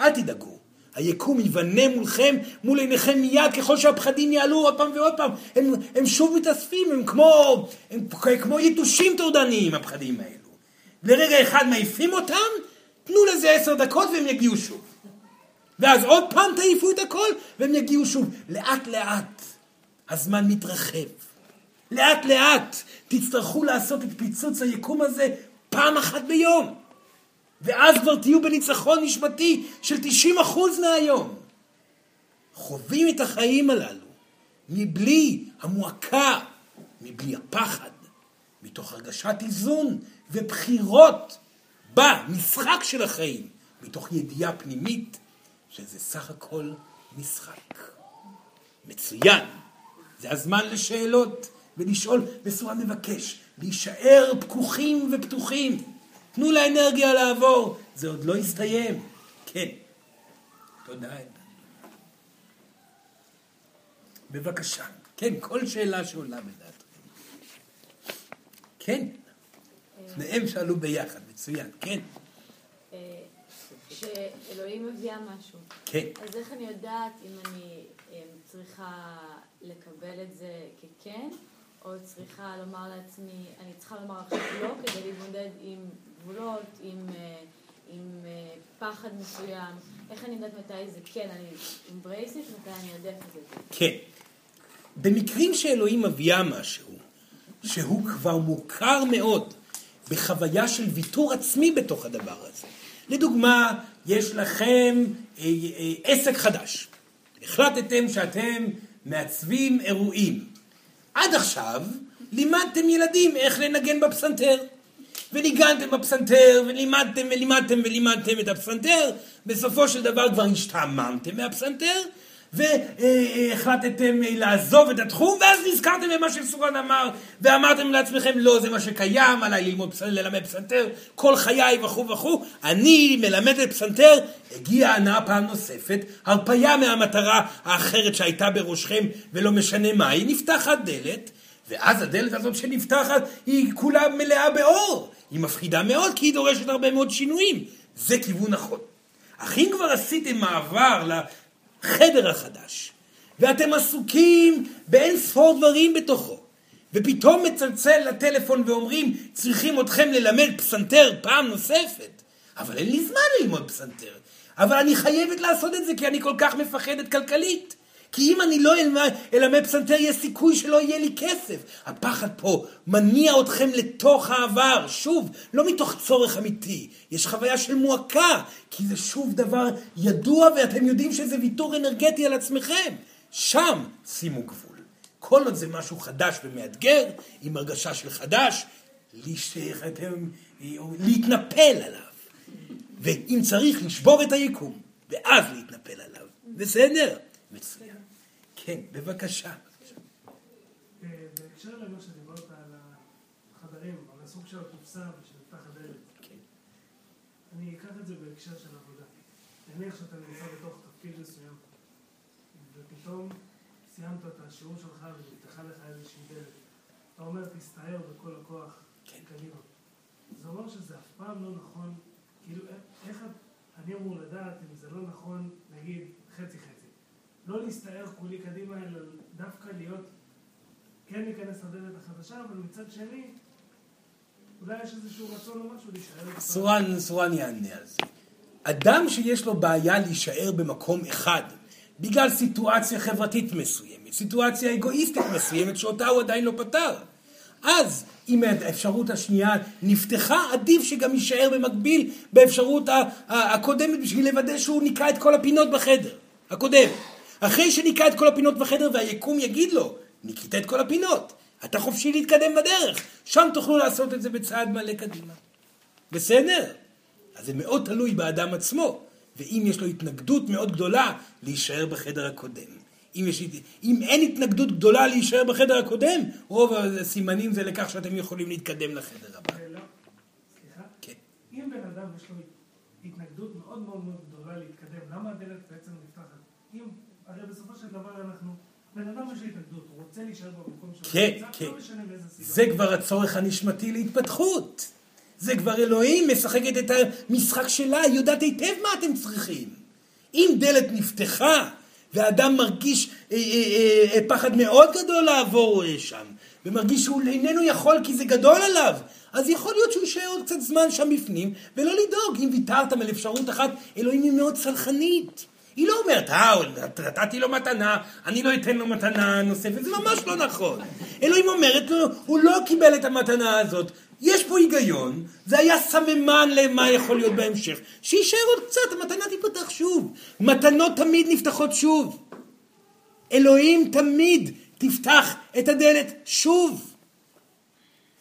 אל תדאגו. היקום ייבנה מולכם, מול עיניכם מיד, ככל שהפחדים יעלו עוד פעם ועוד פעם. הם, הם שוב מתאספים, הם כמו, הם כמו יתושים טורדניים, הפחדים האלו. לרגע אחד מעיפים אותם, תנו לזה עשר דקות והם יגיעו שוב. ואז עוד פעם תעיפו את הכל, והם יגיעו שוב. לאט לאט הזמן מתרחב. לאט לאט תצטרכו לעשות את פיצוץ היקום הזה פעם אחת ביום. ואז כבר תהיו בניצחון נשמתי של 90% מהיום. חווים את החיים הללו, מבלי המועקה, מבלי הפחד, מתוך הרגשת איזון ובחירות במשחק של החיים, מתוך ידיעה פנימית שזה סך הכל משחק. מצוין. זה הזמן לשאלות ולשאול בצורה מבקש, להישאר פקוחים ופתוחים. תנו לאנרגיה לעבור, זה עוד לא הסתיים. כן. תודה. בבקשה. כן, כל שאלה שעולה בדעתכם. כן. שניהם שאלו ביחד, מצוין, כן. שאלוהים מביאה משהו. כן. אז איך אני יודעת אם אני צריכה לקבל את זה ככן, או צריכה לומר לעצמי, אני צריכה לומר עכשיו לא כדי להתמודד עם גבולות, עם, אה, עם אה, פחד מסוים. איך אני יודעת מתי זה כן, אני it, מתי אני ארדף את זה. כן. במקרים שאלוהים מביאה משהו, שהוא כבר מוכר מאוד בחוויה של ויתור עצמי בתוך הדבר הזה. לדוגמה, יש לכם אה, אה, עסק חדש. החלטתם שאתם מעצבים אירועים. עד עכשיו לימדתם ילדים איך לנגן בפסנתר. וניגנתם בפסנתר, ולימדתם ולימדתם ולימדתם את הפסנתר, בסופו של דבר כבר השתעממתם מהפסנתר, והחלטתם לעזוב את התחום, ואז נזכרתם במה שסורן אמר, ואמרתם לעצמכם, לא, זה מה שקיים, עליי ללמוד ללמד פסנתר, כל חיי וכו' וכו', אני מלמדת פסנתר, הגיעה הנאה פעם נוספת, הרפאיה מהמטרה האחרת שהייתה בראשכם, ולא משנה מה, היא נפתחת דלת, ואז הדלת הזאת שנפתחת היא כולה מלאה באור. היא מפחידה מאוד כי היא דורשת הרבה מאוד שינויים. זה כיוון נכון. אך אם כבר עשיתם מעבר לחדר החדש, ואתם עסוקים באין ספור דברים בתוכו, ופתאום מצלצל לטלפון ואומרים, צריכים אתכם ללמד פסנתר פעם נוספת, אבל אין לי זמן ללמוד פסנתר. אבל אני חייבת לעשות את זה כי אני כל כך מפחדת כלכלית. כי אם אני לא אלמד פסנתר, יש סיכוי שלא יהיה לי כסף. הפחד פה מניע אתכם לתוך העבר, שוב, לא מתוך צורך אמיתי. יש חוויה של מועקה, כי זה שוב דבר ידוע ואתם יודעים שזה ויתור אנרגטי על עצמכם. שם שימו גבול. כל עוד זה משהו חדש ומאתגר, עם הרגשה של חדש, להתנפל עליו. ואם צריך, לשבור את היקום, ואז להתנפל עליו. בסדר? מצוין. כן, בבקשה. אה, בהקשר למה שדיברת על החדרים, על הסוג של הקופסה ושנפתח הדלת. כן. אני אקח את זה בהקשר של עבודה. נניח שאתה נמצא בתוך תפקיד מסוים, ופתאום סיימת את השיעור שלך ונפתחה לך איזושהי דלת. אתה אומר, תסתער בכל הכוח כן. קדימה. זה אומר שזה אף פעם לא נכון, כאילו, איך אני אמור לדעת אם זה לא נכון, נגיד, חצי חצי. לא להסתער כולי קדימה, אלא דווקא להיות, כן להיכנס לדלת החדשה, אבל מצד שני, אולי יש איזשהו רצון או משהו להישאר. סורן, סורן יענה על זה. אדם שיש לו בעיה להישאר במקום אחד, בגלל סיטואציה חברתית מסוימת, סיטואציה אגואיסטית מסוימת שאותה הוא עדיין לא פתר. אז אם האפשרות השנייה נפתחה, עדיף שגם יישאר במקביל באפשרות הקודמת בשביל לוודא שהוא ניקה את כל הפינות בחדר, הקודם. אחרי שניקה את כל הפינות בחדר והיקום יגיד לו, ניקית את כל הפינות, אתה חופשי להתקדם בדרך, שם תוכלו לעשות את זה בצעד מלא קדימה. בסדר? אז זה מאוד תלוי באדם עצמו, ואם יש לו התנגדות מאוד גדולה, להישאר בחדר הקודם. אם, יש, אם אין התנגדות גדולה להישאר בחדר הקודם, רוב הסימנים זה לכך שאתם יכולים להתקדם לחדר הבא. לא, סליחה? כן. אם בן אדם יש לו התנגדות מאוד מאוד מאוד גדולה להתקדם, למה הדלת בעצם נפתחת? אם הרי בסופו של דבר אנחנו, בן אדם יש התנגדות, הוא רוצה להישאר במקום שלו. כן, כן. לא זה כבר הצורך הנשמתי להתפתחות. זה כבר אלוהים משחקת את המשחק שלה, היא יודעת היטב מה אתם צריכים. אם דלת נפתחה ואדם מרגיש אה, אה, אה, אה פחד מאוד גדול לעבור אה, שם, ומרגיש שהוא איננו יכול כי זה גדול עליו, אז יכול להיות שהוא יישאר עוד קצת זמן שם בפנים, ולא לדאוג, אם ויתרתם על אפשרות אחת, אלוהים היא מאוד סלחנית. היא לא אומרת, אה, נתתי לו מתנה, אני לא אתן לו מתנה נוספת, זה ממש לא נכון. אלוהים אומרת לו, הוא לא קיבל את המתנה הזאת, יש פה היגיון, זה היה סממן למה יכול להיות בהמשך, שיישאר עוד קצת, המתנה תיפתח שוב. מתנות תמיד נפתחות שוב. אלוהים תמיד תפתח את הדלת שוב.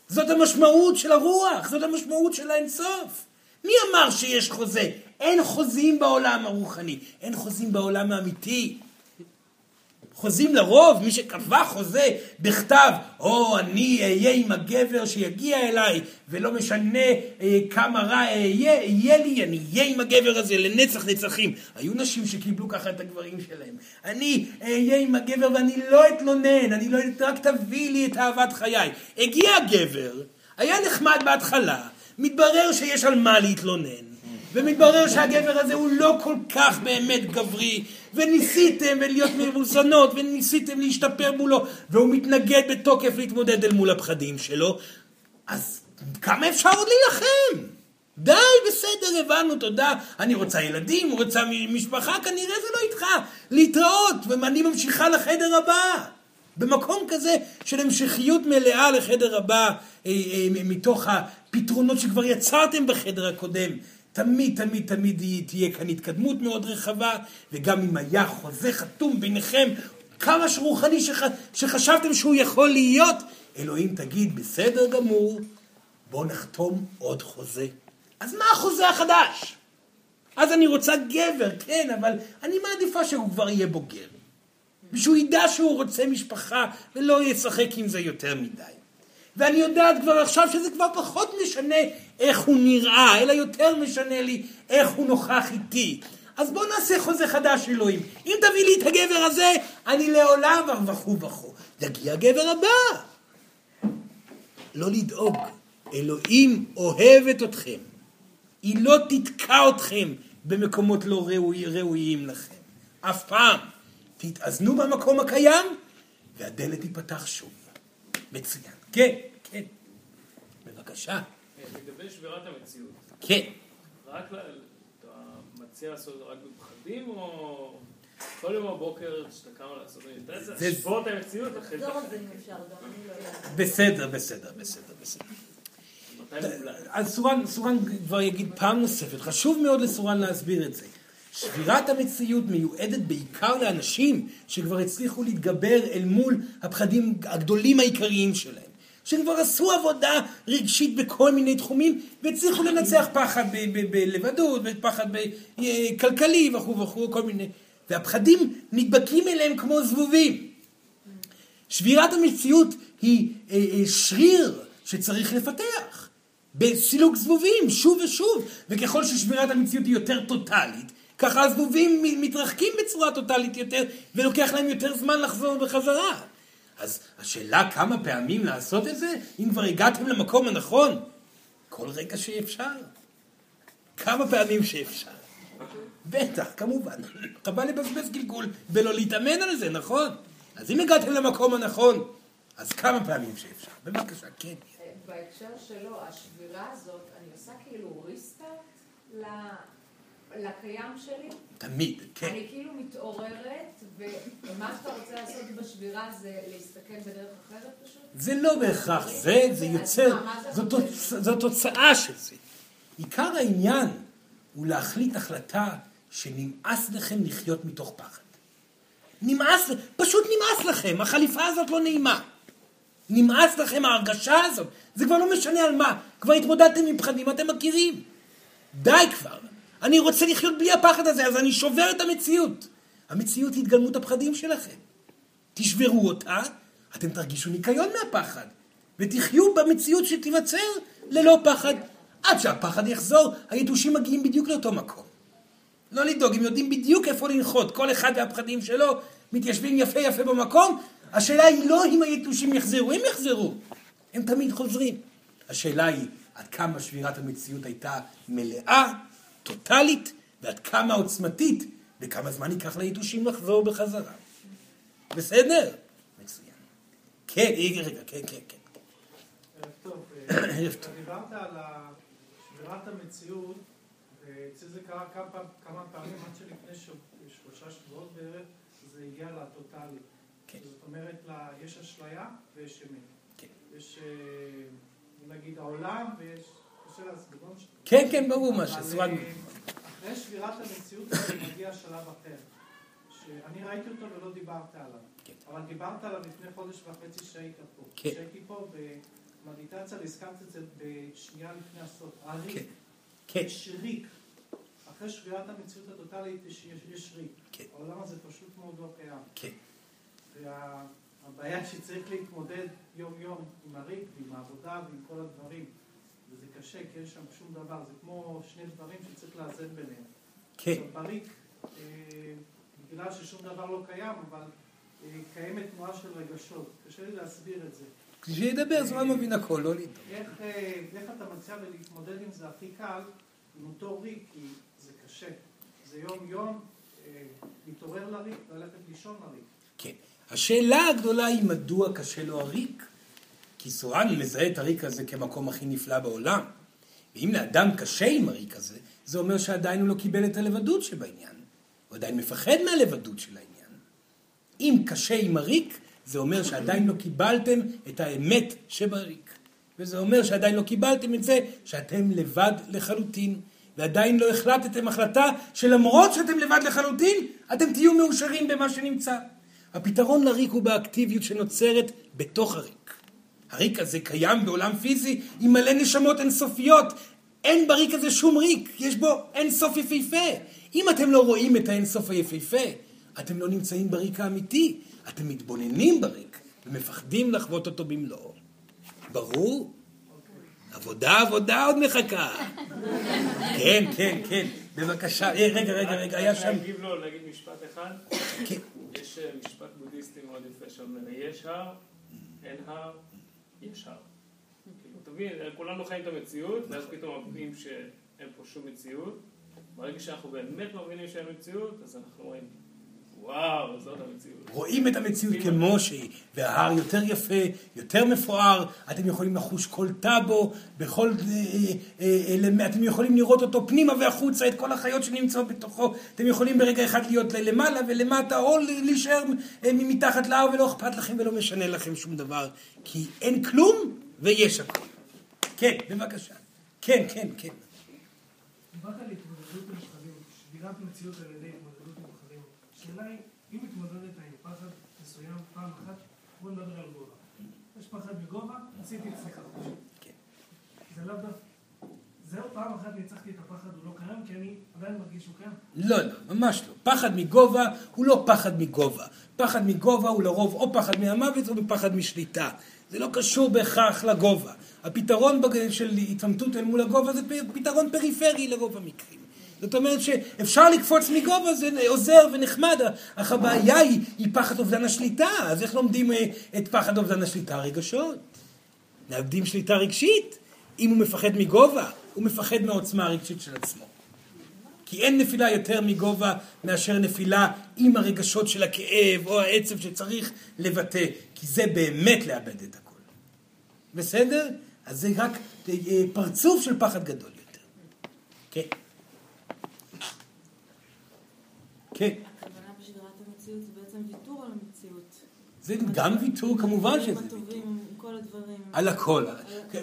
זאת המשמעות של הרוח, זאת המשמעות של האינסוף. מי אמר שיש חוזה? אין חוזים בעולם הרוחני, אין חוזים בעולם האמיתי. חוזים לרוב, מי שקבע חוזה בכתב, או אני אהיה עם הגבר שיגיע אליי, ולא משנה אה, כמה רע אהיה, אהיה לי, אני אהיה עם הגבר הזה לנצח נצחים. היו נשים שקיבלו ככה את הגברים שלהם. אני אהיה עם הגבר ואני לא אתלונן, אני לא, רק תביא לי את אהבת חיי. הגיע הגבר, היה נחמד בהתחלה, מתברר שיש על מה להתלונן. ומתברר שהגבר הזה הוא לא כל כך באמת גברי, וניסיתם להיות מבוסנות, וניסיתם להשתפר מולו, והוא מתנגד בתוקף להתמודד אל מול הפחדים שלו, אז כמה אפשר עוד להילחם? די, בסדר, הבנו, תודה. אני רוצה ילדים, רוצה משפחה, כנראה זה לא איתך. להתראות, ואני ממשיכה לחדר הבא. במקום כזה של המשכיות מלאה לחדר הבא, אה, אה, מתוך הפתרונות שכבר יצרתם בחדר הקודם. תמיד, תמיד, תמיד תהיה כאן התקדמות מאוד רחבה, וגם אם היה חוזה חתום ביניכם, כמה שרוחני שח... שחשבתם שהוא יכול להיות, אלוהים תגיד, בסדר גמור, בואו נחתום עוד חוזה. אז מה החוזה החדש? אז אני רוצה גבר, כן, אבל אני מעדיפה שהוא כבר יהיה בוגר. ושהוא ידע שהוא רוצה משפחה, ולא ישחק עם זה יותר מדי. ואני יודעת כבר עכשיו שזה כבר פחות משנה איך הוא נראה, אלא יותר משנה לי איך הוא נוכח איתי. אז בואו נעשה חוזה חדש, אלוהים. אם תביא לי את הגבר הזה, אני לעולם וכו' וכו'. יגיע הגבר הבא. לא לדאוג, אלוהים אוהבת אתכם. היא לא תתקע אתכם במקומות לא ראוי, ראויים לכם. אף פעם. תתאזנו במקום הקיים, והדלת תיפתח שוב. מצוין. כן, כן. בבקשה. לגבי שבירת המציאות. כן. רק אתה מציע לעשות רק בפחדים, או כל יום בבוקר שאתה קם לעשות, זה לשבור את המציאות אחרי זה. בסדר, בסדר, בסדר, בסדר. אז סורן, סורן כבר יגיד פעם נוספת, חשוב מאוד לסורן להסביר את זה. שבירת המציאות מיועדת בעיקר לאנשים שכבר הצליחו להתגבר אל מול הפחדים הגדולים העיקריים שלהם. שכבר עשו עבודה רגשית בכל מיני תחומים והצליחו לנצח פחד בלבדות ופחד כלכלי וכו' וכו', כל מיני. והפחדים נדבקים אליהם כמו זבובים. שבירת המציאות היא אה, אה, שריר שצריך לפתח. בסילוק זבובים, שוב ושוב. וככל ששבירת המציאות היא יותר טוטאלית, ככה הזבובים מתרחקים בצורה טוטאלית יותר, ולוקח להם יותר זמן לחזור בחזרה. אז השאלה כמה פעמים לעשות את זה, אם כבר הגעתם למקום הנכון, כל רגע שאפשר. כמה פעמים שאפשר. בטח, כמובן. חבל לבזבז גלגול ולא להתאמן על זה, נכון? אז אם הגעתם למקום הנכון, אז כמה פעמים שאפשר. בבקשה, כן. בהקשר שלו, השבירה הזאת, אני עושה כאילו ריסטארט לקיים שלי? תמיד, כן. אני כאילו מתעוררת, ומה שאתה רוצה לעשות בשבירה זה להסתכל בדרך אחרת פשוט? זה לא בהכרח זה, זה יוצר, זו תוצאה של זה. עיקר העניין הוא להחליט החלטה שנמאס לכם לחיות מתוך פחד. נמאס, פשוט נמאס לכם, החליפה הזאת לא נעימה. נמאס לכם ההרגשה הזאת, זה כבר לא משנה על מה, כבר התמודדתם עם פחדים, אתם מכירים. די כבר. אני רוצה לחיות בלי הפחד הזה, אז אני שובר את המציאות. המציאות היא התגלמות הפחדים שלכם. תשברו אותה, אתם תרגישו ניקיון מהפחד, ותחיו במציאות שתיווצר ללא פחד. עד שהפחד יחזור, היתושים מגיעים בדיוק לאותו מקום. לא לדאוג, הם יודעים בדיוק איפה לנחות, כל אחד והפחדים שלו מתיישבים יפה יפה במקום. השאלה היא לא אם היתושים יחזרו, הם יחזרו, הם תמיד חוזרים. השאלה היא עד כמה שבירת המציאות הייתה מלאה טוטאלית ועד כמה עוצמתית וכמה זמן ייקח ליתושים לחזור בחזרה. בסדר? מצוין. כן, רגע, כן, כן, כן. ערב טוב. ערב טוב. דיברת על שמירת המציאות, ואצל זה קרה כמה פעמים, עד שלפני שלושה שבועות בערך, זה הגיע לטוטאלי. כן. זאת אומרת, יש אשליה ויש אמת. כן. יש, אה, נגיד, העולם ויש... כן, כן, ברור מה שסורן... אחרי שבירת המציאות מגיע שלב אחר, שאני ראיתי אותו ולא דיברת עליו. כן. אבל דיברת עליו לפני חודש וחצי שהיית פה. כן. כשהייתי פה במדיטציה, והזכרת את זה בשנייה לפני הסוף. כן. הריק, כן. יש ריק. אחרי שבירת המציאות הטוטלית יש, יש, יש ריק. כן. העולם הזה פשוט מאוד לא קיים. כן. והבעיה שצריך להתמודד יום-יום עם הריק ועם העבודה ועם כל הדברים. וזה קשה, כי אין שם שום דבר. זה כמו שני דברים שצריך לאזן ביניהם. כן. עכשיו, בריק, אה, בגלל ששום דבר לא קיים, אבל אה, קיימת תנועה של רגשות. קשה לי להסביר את זה. כשידבר זמן מבין הכל, לא לדאוג. איך, אה, איך אתה מציע להתמודד עם זה הכי קל, עם אותו ריק, כי זה קשה. זה יום-יום, אה, להתעורר לריק, ללכת לישון לריק. כן. השאלה הגדולה היא מדוע קשה לו הריק. כי סורן מזהה את הריק הזה כמקום הכי נפלא בעולם. ואם לאדם קשה עם הריק הזה, זה אומר שעדיין הוא לא קיבל את הלבדות שבעניין. הוא עדיין מפחד מהלבדות של העניין. אם קשה עם הריק, זה אומר שעדיין לא קיבלתם את האמת שבריק. וזה אומר שעדיין לא קיבלתם את זה שאתם לבד לחלוטין. ועדיין לא החלטתם החלטה שלמרות שאתם לבד לחלוטין, אתם תהיו מאושרים במה שנמצא. הפתרון לריק הוא באקטיביות שנוצרת בתוך הריק. הריק הזה קיים בעולם פיזי עם מלא נשמות אינסופיות. אין בריק הזה שום ריק, יש בו אינסוף יפהפה. אם אתם לא רואים את האינסוף היפהפה, אתם לא נמצאים בריק האמיתי. אתם מתבוננים בריק ומפחדים לחוות אותו במלואו. ברור? עבודה, עבודה עוד מחכה. כן, כן, כן. בבקשה. אה, רגע, רגע, רגע, היה שם... להגיב לו, להגיד משפט אחד. כן. יש אה, משפט בודהיסטי מאוד יפה שאומר, יש הר, אין הר, יש הר. כאילו, תבין, כולנו חיים את המציאות, ואז פתאום מבינים שאין פה שום מציאות. ברגע שאנחנו באמת מבינים שאין מציאות, אז אנחנו רואים, וואו, זאת המציאות. רואים את המציאות כמו שהיא, וההר יותר יפה, יותר מפואר, אתם יכולים לחוש כל טאבו, בכל... אה, אה, אה, אתם יכולים לראות אותו פנימה והחוצה, את כל החיות שנמצאות בתוכו, אתם יכולים ברגע אחד להיות למעלה ולמטה, או להישאר מתחת להר ולא אכפת לכם ולא משנה לכם שום דבר, כי אין כלום ויש הכול. כן, בבקשה. כן, כן, כן. דיברת על התמודדות עם פחדים, שבירת מציאות על ידי. השאלה היא, אם התמודדת עם פחד מסוים פעם אחת, בוא נדבר על גובה. יש פחד מגובה, עשיתי אצלך חושי. כן. זה לאו דווקא... זהו, פעם אחת ניצחתי את הפחד, הוא לא קיים, כי אני עדיין מרגיש שהוא קיים. לא, לא, ממש לא. פחד מגובה הוא לא פחד מגובה. פחד מגובה הוא לרוב או פחד מהמוות או פחד משליטה. זה לא קשור בהכרח לגובה. הפתרון של התעמתות אל מול הגובה זה פתרון פריפרי לרוב המקרים. זאת אומרת שאפשר לקפוץ מגובה, זה עוזר ונחמד, אך הבעיה היא, היא פחד אובדן השליטה. אז איך לומדים אה, את פחד אובדן השליטה? רגשות. מאבדים שליטה רגשית. אם הוא מפחד מגובה, הוא מפחד מהעוצמה הרגשית של עצמו. כי אין נפילה יותר מגובה מאשר נפילה עם הרגשות של הכאב או העצב שצריך לבטא, כי זה באמת לאבד את הכל. בסדר? אז זה רק אה, פרצוף של פחד גדול יותר. כן. כן. הכוונה בשבירת המציאות זה בעצם ויתור על המציאות. זה גם ויתור, כמובן שזה ויתור. הטובים, עם כל הדברים. על הכל.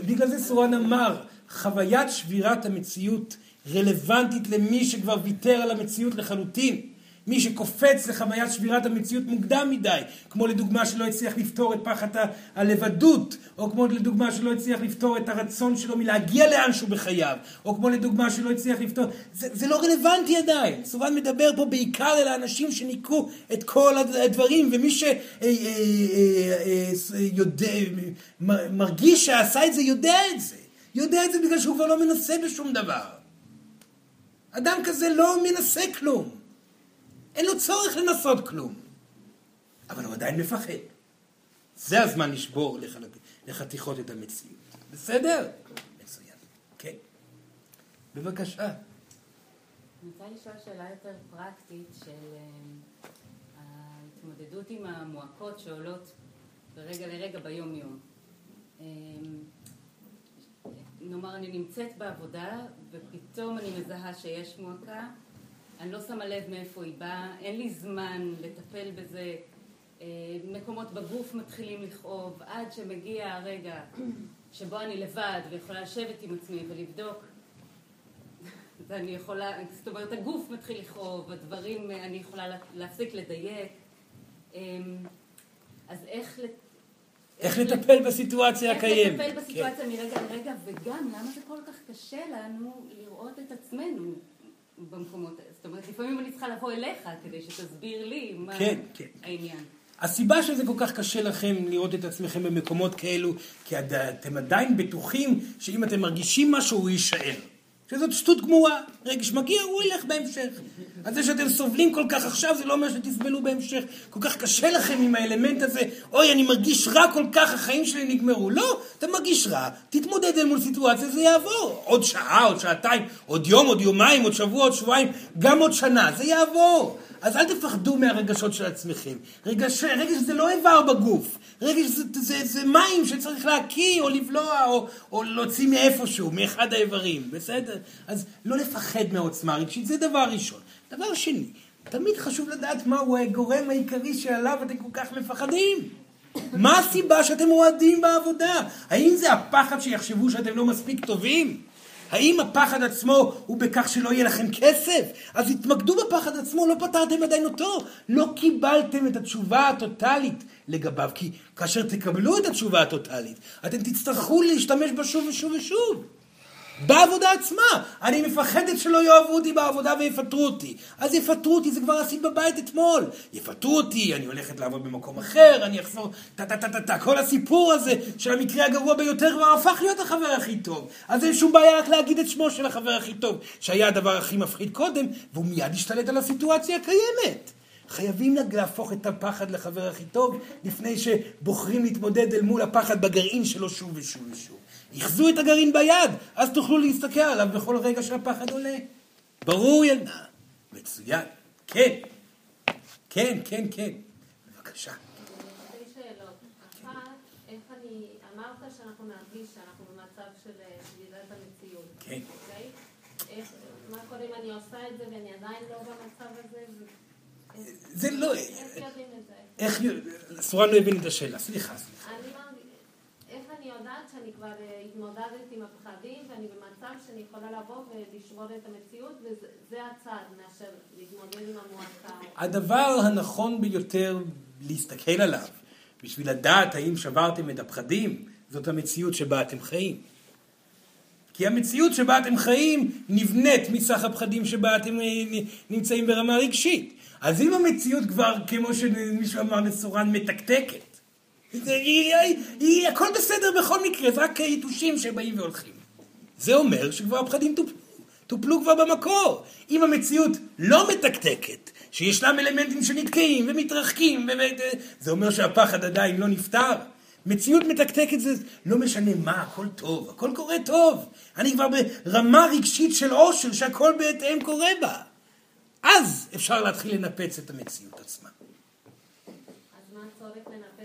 בגלל זה סורן אמר, חוויית שבירת המציאות רלוונטית למי שכבר ויתר על המציאות לחלוטין. מי שקופץ לחוויית שבירת המציאות מוקדם מדי, כמו לדוגמה שלא הצליח לפתור את פחד הלבדות, או כמו לדוגמה שלא הצליח לפתור את הרצון שלו מלהגיע לאנשהו בחייו, או כמו לדוגמה שלא הצליח לפתור, זה, זה לא רלוונטי עדיין. סורן מדבר פה בעיקר אל האנשים שניקו את כל הדברים, ומי שמרגיש שעשה את זה יודע את זה. יודע את זה בגלל שהוא כבר לא מנסה בשום דבר. אדם כזה לא מנסה כלום. אין לו צורך לנסות כלום. אבל הוא עדיין מפחד. זה הזמן לשבור לחלק, לחתיכות את המציאות. בסדר? מצוין. כן. בבקשה. אני רוצה לשאול שאלה יותר פרקטית של אה, ההתמודדות עם המועקות שעולות ברגע לרגע ביום-יום. אה, נאמר, אני נמצאת בעבודה ופתאום אני מזהה שיש מועקה, אני לא שמה לב מאיפה היא באה, אין לי זמן לטפל בזה, אה, מקומות בגוף מתחילים לכאוב, עד שמגיע הרגע שבו אני לבד ויכולה לשבת עם עצמי ולבדוק ואני יכולה, זאת אומרת, הגוף מתחיל לכאוב, הדברים, אני יכולה להפסיק לדייק. אמ, אז איך... איך לטפל בסיטואציה הקיימת. איך לטפל בסיטואציה מרגע לרגע, וגם למה זה כל כך קשה לנו לראות את עצמנו במקומות האלה. זאת אומרת, לפעמים אני צריכה לבוא אליך כדי שתסביר לי מה כן, כן. העניין. הסיבה שזה כל כך קשה לכם לראות את עצמכם במקומות כאלו, כי אתם עדיין בטוחים שאם אתם מרגישים משהו הוא יישאר. שזאת שטות גמורה, רגש מגיע, הוא ילך בהמשך. אז זה שאתם סובלים כל כך עכשיו, זה לא אומר שתסבלו בהמשך. כל כך קשה לכם עם האלמנט הזה, אוי, אני מרגיש רע כל כך, החיים שלי נגמרו. לא, אתה מרגיש רע, תתמודד אל מול סיטואציה, זה יעבור. עוד שעה, עוד שעתיים, עוד יום, עוד יומיים, עוד שבוע, עוד שבועיים, גם עוד שנה, זה יעבור. אז אל תפחדו מהרגשות של עצמכם. רגש, רגש זה לא איבר בגוף. רגש זה, זה, זה, מים שצריך להקיא או לבלוע או, או להוציא מאיפשהו, מאחד האיברים, בסדר? אז לא לפחד מהעוצמה הרגשית, זה דבר ראשון. דבר שני, תמיד חשוב לדעת מהו הגורם העיקרי שעליו אתם כל כך מפחדים. מה הסיבה שאתם מועדים בעבודה? האם זה הפחד שיחשבו שאתם לא מספיק טובים? האם הפחד עצמו הוא בכך שלא יהיה לכם כסף? אז התמקדו בפחד עצמו, לא פתרתם עדיין אותו. לא קיבלתם את התשובה הטוטלית לגביו, כי כאשר תקבלו את התשובה הטוטלית, אתם תצטרכו להשתמש בה שוב ושוב ושוב. בעבודה עצמה. אני מפחדת שלא יאהבו אותי בעבודה ויפטרו אותי. אז יפטרו אותי, זה כבר עשית בבית אתמול. יפטרו אותי, אני הולכת לעבוד במקום אחר, אני אחזור, טה טה טה טה טה. כל הסיפור הזה של המקרה הגרוע ביותר כבר הפך להיות החבר הכי טוב. אז אין שום בעיה רק להגיד את שמו של החבר הכי טוב, שהיה הדבר הכי מפחיד קודם, והוא מיד השתלט על הסיטואציה הקיימת. חייבים להפוך את הפחד לחבר הכי טוב, לפני שבוחרים להתמודד אל מול הפחד בגרעין שלו שוב ושוב ושוב. יחזו את הגרעין ביד, אז תוכלו להסתכל עליו בכל רגע שהפחד עולה. ברור ילדה. מצוין. כן. כן, כן, כן. בבקשה. אני, אמרת שאנחנו נרגיש שאנחנו במצב של שבירת המציאות. כן. אוקיי? איך, מה קורה אם אני עושה את זה ואני עדיין לא במצב הזה? זה לא... איך יודעים את זה? איך... סורן לא הבין את השאלה. סליחה, סליחה. אני מרגיש, איך אני יודעת שאני כבר אה, התמודדת עם הפחדים ואני במצב שאני יכולה לבוא ולשבור את המציאות וזה הצעד מאשר להתמודד עם המועצה. הדבר הנכון ביותר להסתכל עליו בשביל לדעת האם שברתם את הפחדים זאת המציאות שבה אתם חיים. כי המציאות שבה אתם חיים נבנית מסך הפחדים שבה אתם אה, נמצאים ברמה רגשית. אז אם המציאות כבר, כמו שמישהו אמר לסורן, מתקתקת, הכל בסדר בכל מקרה, רק היתושים שבאים והולכים. זה אומר שכבר הפחדים טופלו, טופלו כבר במקור. אם המציאות לא מתקתקת, שישנם אלמנטים שנתקעים ומתרחקים, זה אומר שהפחד עדיין לא נפתר. מציאות מתקתקת זה לא משנה מה, הכל טוב, הכל קורה טוב. אני כבר ברמה רגשית של עושר שהכל בהתאם קורה בה. אז אפשר להתחיל לנפץ את המציאות עצמה. אז מה הצורך לנפץ את המציאות אם הכל מתקתק?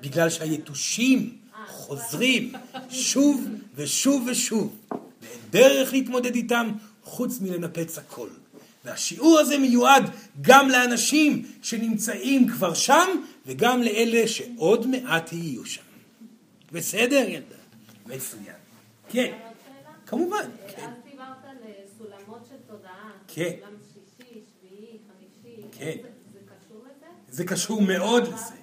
בגלל שהיתושים חוזרים שוב ושוב ושוב, ואין דרך להתמודד איתם חוץ מלנפץ הכל. והשיעור הזה מיועד גם לאנשים שנמצאים כבר שם, וגם לאלה שעוד מעט יהיו שם. בסדר, ילדה? מצוין. כן, כמובן. כן. אז דיברת על סולמות של תודעה. כן. סולם שישי, שביעי, חמישי. כן. זה קשור מאוד לזה.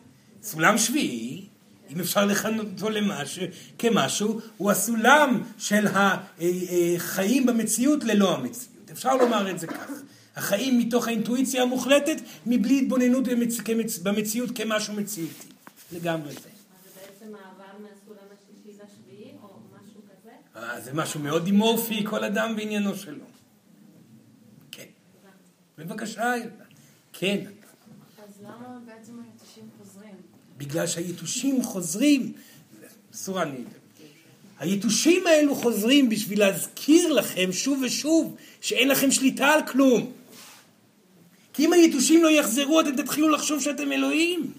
סולם שביעי, אם אפשר לכנות אותו למשהו, כמשהו, הוא הסולם של החיים במציאות ללא המציאות. אפשר לומר את זה כך. החיים מתוך האינטואיציה המוחלטת, מבלי התבוננות במצ... במציאות כמשהו מציאותי. לגמרי זה. משהו? אה, זה משהו מאוד דימורפי, כל אדם בעניינו שלו. כן. בבקשה. כן. בגלל שהיתושים חוזרים, סורה אני... היתושים האלו חוזרים בשביל להזכיר לכם שוב ושוב שאין לכם שליטה על כלום. כי אם היתושים לא יחזרו, אתם תתחילו לחשוב שאתם אלוהים.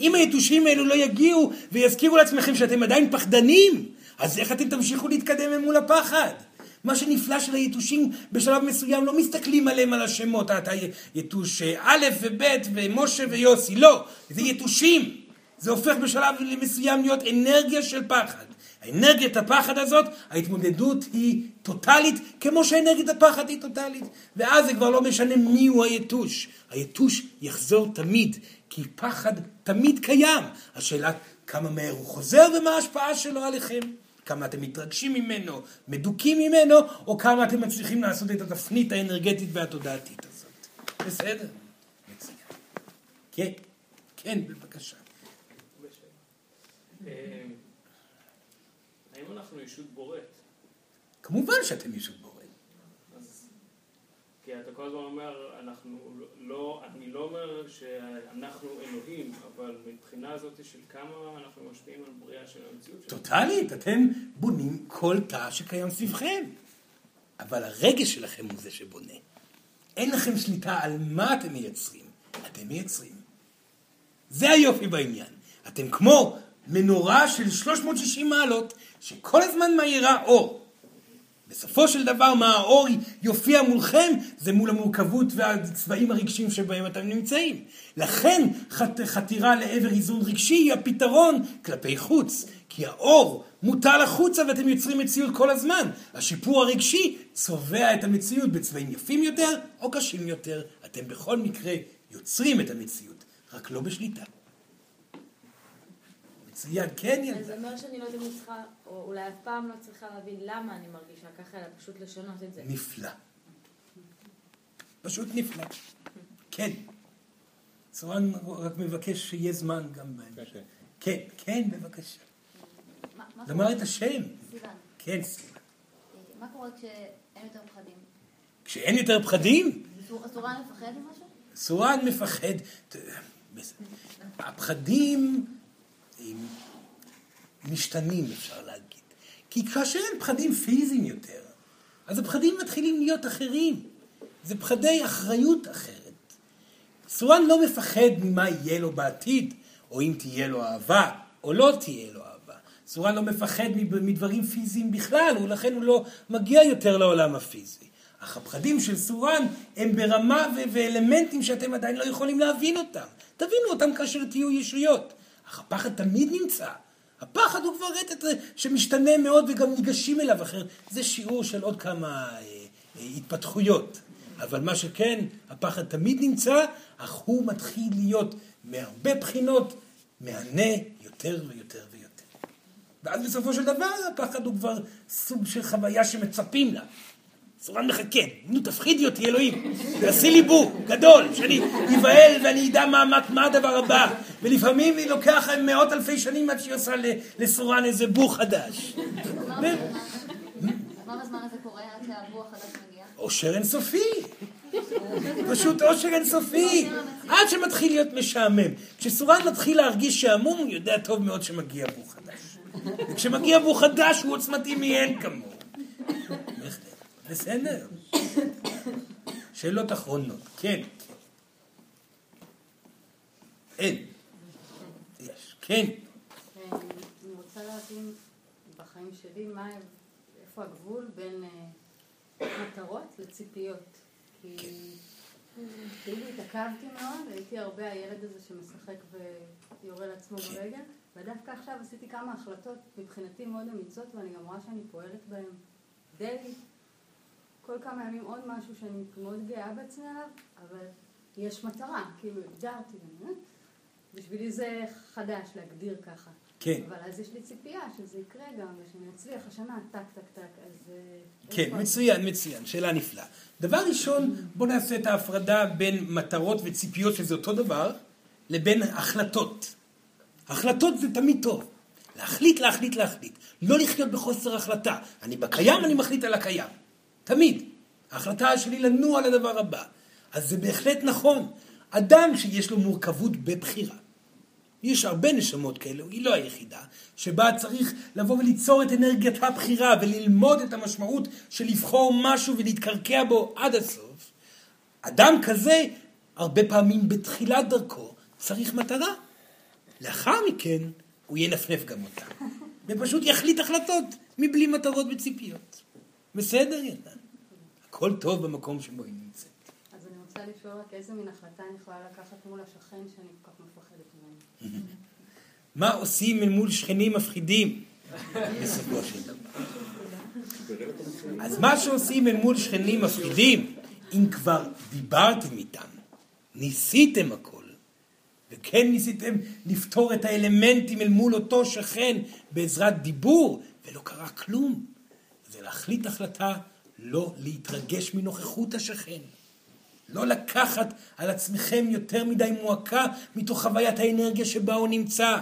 אם היתושים האלו לא יגיעו ויזכירו לעצמכם שאתם עדיין פחדנים, אז איך אתם תמשיכו להתקדם מול הפחד? מה שנפלא של היתושים בשלב מסוים לא מסתכלים עליהם על השמות, אתה יתוש א' וב' ומשה ויוסי, לא, זה יתושים. זה הופך בשלב מסוים להיות אנרגיה של פחד. האנרגיית הפחד הזאת, ההתמודדות היא טוטאלית, כמו שאנרגיית הפחד היא טוטאלית. ואז זה כבר לא משנה מיהו היתוש. היתוש יחזור תמיד, כי פחד תמיד קיים. השאלה כמה מהר הוא חוזר ומה ההשפעה שלו עליכם. כמה אתם מתרגשים ממנו, מדוכים ממנו, או כמה אתם מצליחים לעשות את התפנית האנרגטית והתודעתית הזאת. בסדר? מצוין. כן, כן, בבקשה. אה, האם אנחנו ישות בוראת? כמובן שאתם ישות. כי אתה כל הזמן אומר, אנחנו לא, אני לא אומר שאנחנו אלוהים, אבל מבחינה הזאת של כמה אנחנו משפיעים על בריאה של המציאות שלנו. טוטאלית, אתם בונים כל תא שקיים סביבכם. אבל הרגש שלכם הוא זה שבונה. אין לכם שליטה על מה אתם מייצרים, אתם מייצרים. זה היופי בעניין. אתם כמו מנורה של 360 מעלות, שכל הזמן מאירה אור. בסופו של דבר מה האור יופיע מולכם זה מול המורכבות והצבעים הרגשיים שבהם אתם נמצאים. לכן חת, חתירה לעבר איזון רגשי היא הפתרון כלפי חוץ. כי האור מוטל החוצה ואתם יוצרים מציאות כל הזמן. השיפור הרגשי צובע את המציאות בצבעים יפים יותר או קשים יותר. אתם בכל מקרה יוצרים את המציאות, רק לא בשליטה. כן ילדה. זה אומר שאני לא תמיד צריכה, או אולי אף פעם לא צריכה להבין למה אני מרגישה ככה, אלא פשוט לשנות את זה. נפלא. פשוט נפלא. כן. סורן רק מבקש שיהיה זמן גם בהמשך. כן, כן, בבקשה. לומר את השם. סיוון. כן, סיוון. מה קורה כשאין יותר פחדים? כשאין יותר פחדים? סורן מפחד ממשהו? סורן מפחד. הפחדים משתנים, אפשר להגיד. כי כאשר אין פחדים פיזיים יותר, אז הפחדים מתחילים להיות אחרים. זה פחדי אחריות אחרת. סורן לא מפחד ממה יהיה לו בעתיד, או אם תהיה לו אהבה, או לא תהיה לו אהבה. סורן לא מפחד מדברים פיזיים בכלל, ולכן הוא לא מגיע יותר לעולם הפיזי. אך הפחדים של סורן הם ברמה ואלמנטים שאתם עדיין לא יכולים להבין אותם. תבינו אותם כאשר תהיו ישויות. אך הפחד תמיד נמצא. הפחד הוא כבר רטט שמשתנה מאוד וגם ניגשים אליו אחר. זה שיעור של עוד כמה אה, אה, התפתחויות. אבל מה שכן, הפחד תמיד נמצא, אך הוא מתחיל להיות מהרבה בחינות מהנה יותר ויותר ויותר. ואז בסופו של דבר הפחד הוא כבר סוג של חוויה שמצפים לה. סורן מחכה, נו תפחידי אותי אלוהים, תעשי לי בור גדול, שאני אבהל ואני אדע מה, מה, מה הדבר הבא. ולפעמים היא לוקח מאות אלפי שנים עד שהיא עושה לסורן איזה בור חדש. כמה זמן זה קורה עד שהבור החדש מגיע? אושר אינסופי. פשוט אושר אינסופי. עד שמתחיל להיות משעמם. כשסורן מתחיל להרגיש שעמום, הוא יודע טוב מאוד שמגיע בור חדש. וכשמגיע בור חדש הוא עוצמתי מאין כמוהו. בסדר. שאלות אחרונות. כן. אין. יש. כן. אני רוצה להבין בחיים שלי מה, איפה הגבול בין אה, מטרות לציפיות. כי כאילו התעכבתי מאוד, הייתי הרבה הילד הזה שמשחק ויורה לעצמו כן. ברגל, ודווקא עכשיו עשיתי כמה החלטות מבחינתי מאוד אמיצות, ואני גם רואה שאני פועלת בהן די כל כמה ימים עוד משהו שאני מאוד גאה בעצמי עליו, אבל יש מטרה, כאילו הגדרתי. בשבילי זה חדש להגדיר ככה. כן. אבל אז יש לי ציפייה שזה יקרה גם, ושאני אצליח השנה, טק, טק, טק, אז... אה, כן, מצוין, מצוין, שאלה נפלאה. דבר ראשון, בואו נעשה את ההפרדה בין מטרות וציפיות, שזה אותו דבר, לבין החלטות. החלטות זה תמיד טוב. להחליט, להחליט, להחליט. לא לחיות בחוסר החלטה. אני בקיים, אני מחליט על הקיים. תמיד. ההחלטה שלי לנוע לדבר הבא. אז זה בהחלט נכון. אדם שיש לו מורכבות בבחירה. יש הרבה נשמות כאלו, היא לא היחידה, שבה צריך לבוא וליצור את אנרגיית הבחירה וללמוד את המשמעות של לבחור משהו ולהתקרקע בו עד הסוף. אדם כזה, הרבה פעמים בתחילת דרכו, צריך מטרה. לאחר מכן, הוא ינפנף גם אותה. ופשוט יחליט החלטות מבלי מטרות וציפיות. בסדר, ילדה? הכל טוב במקום שבו היא נמצאת. אז אני רוצה לשאול רק איזה מין החלטה אני יכולה לקחת מול השכן שאני כל כך מפחדת ממנו. מה עושים אל מול שכנים מפחידים בסופו של דבר. אז מה שעושים אל מול שכנים מפחידים, אם כבר דיברתם איתם, ניסיתם הכל, וכן ניסיתם לפתור את האלמנטים אל מול אותו שכן בעזרת דיבור, ולא קרה כלום, זה להחליט החלטה לא להתרגש מנוכחות השכן. לא לקחת על עצמכם יותר מדי מועקה מתוך חוויית האנרגיה שבה הוא נמצא.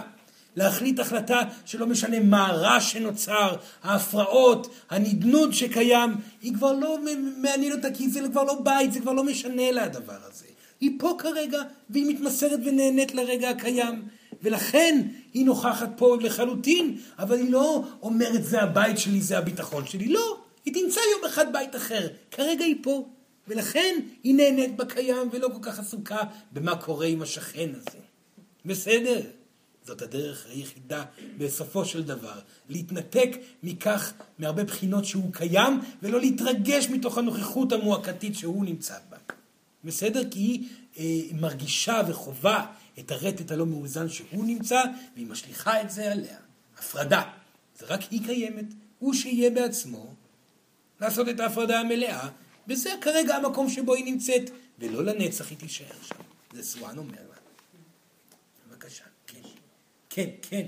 להחליט החלטה שלא משנה מה הרע שנוצר, ההפרעות, הנדנוד שקיים, היא כבר לא מעניין אותה כי זה כבר לא בית, זה כבר לא משנה לה הדבר הזה. היא פה כרגע והיא מתמסרת ונהנית לרגע הקיים. ולכן היא נוכחת פה לחלוטין, אבל היא לא אומרת זה הבית שלי, זה הביטחון שלי. לא, היא תמצא יום אחד בית אחר. כרגע היא פה. ולכן היא נהנית בקיים ולא כל כך עסוקה במה קורה עם השכן הזה. בסדר? זאת הדרך היחידה בסופו של דבר, להתנתק מכך מהרבה בחינות שהוא קיים ולא להתרגש מתוך הנוכחות המועקתית שהוא נמצא בה. בסדר? כי היא אה, מרגישה וחווה את הרטט הלא מאוזן שהוא נמצא והיא משליכה את זה עליה. הפרדה. זה רק היא קיימת, הוא שיהיה בעצמו לעשות את ההפרדה המלאה וזה כרגע המקום שבו היא נמצאת ולא לנצח היא תישאר שם. זה סואן אומר לה. בבקשה. כן, כן.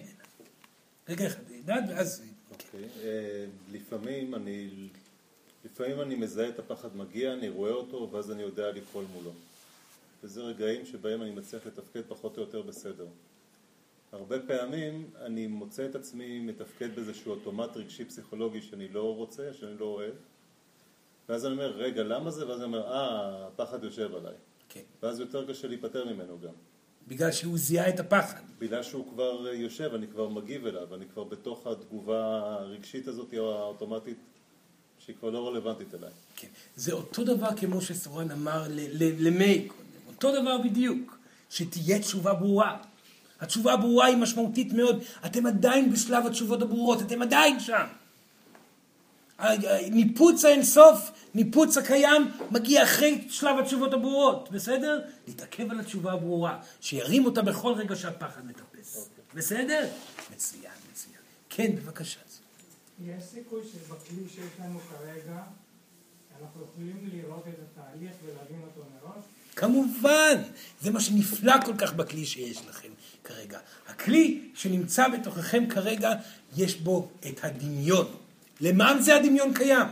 רגע אחד, דעת ואז... אוקיי. אה, לפעמים אני... לפעמים אני מזהה את הפחד מגיע, אני רואה אותו, ואז אני יודע לפעול מולו. וזה רגעים שבהם אני מצליח לתפקד פחות או יותר בסדר. הרבה פעמים אני מוצא את עצמי מתפקד באיזשהו אוטומט רגשי פסיכולוגי שאני לא רוצה, שאני לא אוהב, ואז אני אומר, רגע, למה זה? ואז אני אומר, אה, הפחד יושב עליי. כן. ואז יותר קשה להיפטר ממנו גם. בגלל שהוא זיהה את הפחד. בגלל שהוא כבר יושב, אני כבר מגיב אליו, אני כבר בתוך התגובה הרגשית הזאת או האוטומטית שהיא כבר לא רלוונטית אליי. כן. זה אותו דבר כמו שסורן אמר קודם, אותו דבר בדיוק, שתהיה תשובה ברורה. התשובה הברורה היא משמעותית מאוד, אתם עדיין בשלב התשובות הברורות, אתם עדיין שם. ניפוץ האינסוף, ניפוץ הקיים, מגיע אחרי שלב התשובות הברורות, בסדר? להתעכב על התשובה הברורה, שירים אותה בכל רגע שהפחד מטפס. בסדר? מצוין, מצוין. כן, בבקשה. יש סיכוי שבכלי שיש לנו כרגע, אנחנו יכולים לראות את התהליך ולהבין אותו מראש? כמובן, זה מה שנפלא כל כך בכלי שיש לכם כרגע. הכלי שנמצא בתוככם כרגע, יש בו את הדמיון. למען זה הדמיון קיים.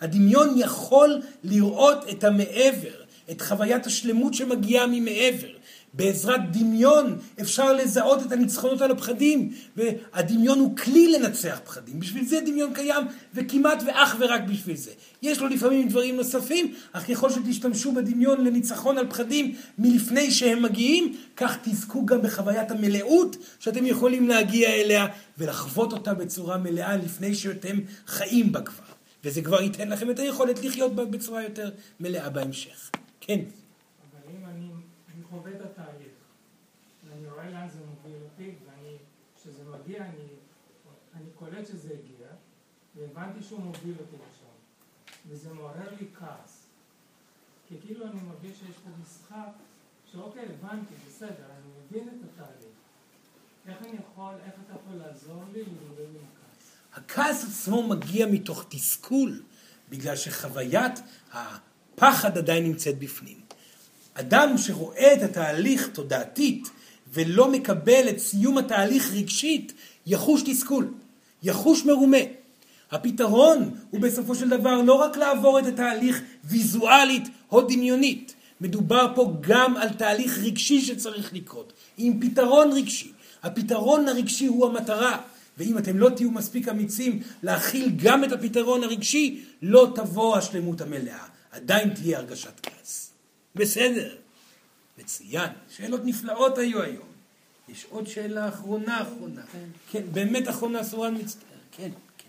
הדמיון יכול לראות את המעבר, את חוויית השלמות שמגיעה ממעבר. בעזרת דמיון אפשר לזהות את הניצחונות על הפחדים, והדמיון הוא כלי לנצח פחדים. בשביל זה דמיון קיים, וכמעט ואך ורק בשביל זה. יש לו לפעמים דברים נוספים, אך ככל שתשתמשו בדמיון לניצחון על פחדים מלפני שהם מגיעים, כך תזכו גם בחוויית המלאות שאתם יכולים להגיע אליה ולחוות אותה בצורה מלאה לפני שאתם חיים בה כבר. וזה כבר ייתן לכם את היכולת לחיות בה בצורה יותר מלאה בהמשך. כן. חווה את התהליך. ואני רואה לאן זה מוביל אותי, ואני, כשזה מגיע, אני, אני קולט שזה הגיע, והבנתי שהוא מוביל אותי לשם. וזה מעורר לי כעס. כי כאילו אני מרגיש שיש פה משחק, שאוקיי, הבנתי, בסדר, אני מבין את התהליך. איך אני יכול, איך אתה יכול לעזור לי להתמודד עם הכעס? הכעס עצמו מגיע מתוך תסכול, בגלל שחוויית הפחד עדיין נמצאת בפנים. אדם שרואה את התהליך תודעתית ולא מקבל את סיום התהליך רגשית, יחוש תסכול, יחוש מרומה. הפתרון הוא בסופו של דבר לא רק לעבור את התהליך ויזואלית או דמיונית, מדובר פה גם על תהליך רגשי שצריך לקרות, עם פתרון רגשי. הפתרון הרגשי הוא המטרה, ואם אתם לא תהיו מספיק אמיצים להכיל גם את הפתרון הרגשי, לא תבוא השלמות המלאה. עדיין תהיה הרגשת כעס. בסדר. מצוין. שאלות נפלאות היו היום. יש עוד שאלה אחרונה אחרונה. כן, כן באמת אחרונה סורן מצטער. כן, כן.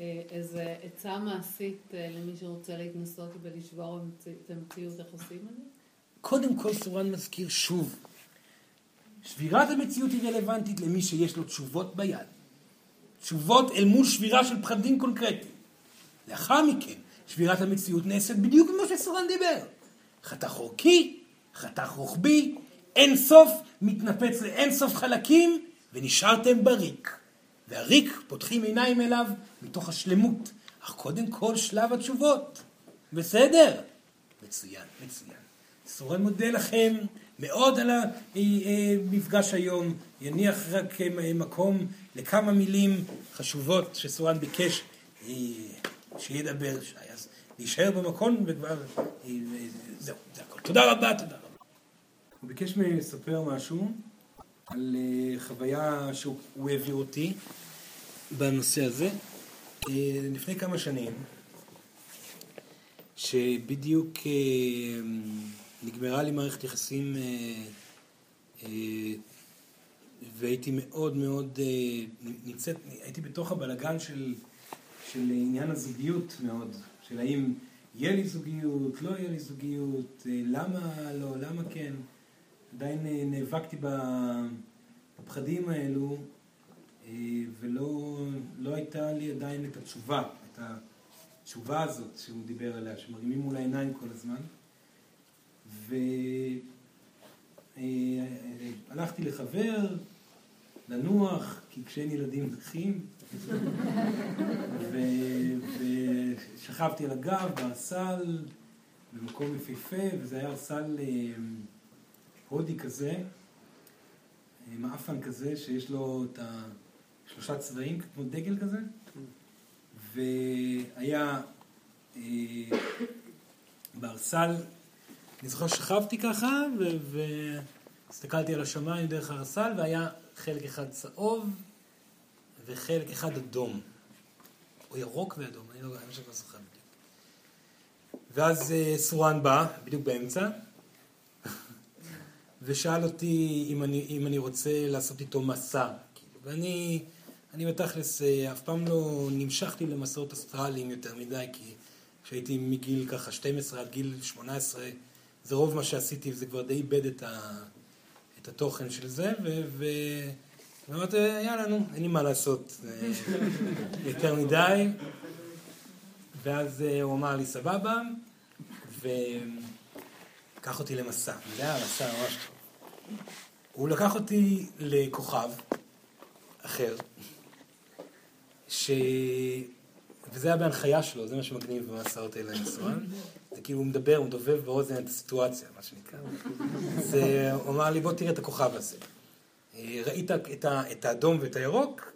אה, איזה עצה מעשית אה, למי שרוצה להתנסות ולשבור את המציאות, איך עושים את זה? קודם כל סורן מזכיר שוב. שבירת המציאות היא רלוונטית למי שיש לו תשובות ביד. תשובות אל מול שבירה של פחדים קונקרטיים. לאחר מכן, שבירת המציאות נעשית בדיוק כמו שסורן דיבר. חתך אורכי, חתך רוחבי, אין סוף מתנפץ לאין סוף חלקים, ונשארתם בריק. והריק פותחים עיניים אליו מתוך השלמות. אך קודם כל שלב התשובות. בסדר? מצוין, מצוין. סורן מודה לכם מאוד על המפגש היום. יניח רק מקום לכמה מילים חשובות שסורן ביקש אה, שידבר. אז להישאר במקום וכבר... אה, זהו, זה הכל. תודה רבה, תודה רבה. הוא ביקש ממני לספר משהו על אה, חוויה שהוא העביר אותי בנושא הזה. לפני כמה שנים, שבדיוק נגמרה לי מערכת יחסים והייתי מאוד מאוד, נמצאת, הייתי בתוך הבלגן של, של עניין הזוגיות מאוד, של האם יהיה לי זוגיות, לא יהיה לי זוגיות, למה לא, למה כן. עדיין נאבקתי בפחדים האלו ולא לא הייתה לי עדיין את התשובה, את התשובה הזאת שהוא דיבר עליה, שמרימים מול העיניים כל הזמן. והלכתי לחבר, לנוח, כי כשאין ילדים נכים, ושכבתי על הגב בסל, במקום יפהפה, וזה היה סל אה, הודי כזה, מעפן כזה, שיש לו את השלושה צבעים, כמו דגל כזה, והיה אה, בארסל, אני זוכר שכבתי ככה, והסתכלתי על השמיים דרך הארסל, והיה חלק אחד צהוב וחלק אחד אדום. או ירוק ואדום, אני לא, אני לא זוכר בדיוק. ואז אה, סורן בא, בדיוק באמצע, ושאל אותי אם אני, אם אני רוצה לעשות איתו מסע. כאילו, ואני, אני בתכלס אה, אף פעם לא נמשכתי למסעות אסטרליים יותר מדי, כי כשהייתי מגיל ככה 12 עד גיל 18, זה רוב מה שעשיתי, וזה כבר די איבד את, ה, את התוכן של זה, ו... ו ואמרתי, יאללה, נו, אין לי מה לעשות אה, יותר מדי. ואז אה, הוא אמר לי, סבבה, וקח אותי למסע. זה היה מסע ממש טוב. הוא לקח אותי לכוכב אחר, ש... וזה היה בהנחיה שלו, זה מה שמגניב במסעות האלה לנסוען. זה כאילו הוא מדבר, הוא מדובב באוזן את הסיטואציה, מה שנקרא. אז הוא אמר לי, בוא תראה את הכוכב הזה. ראית את, האדום ואת הירוק?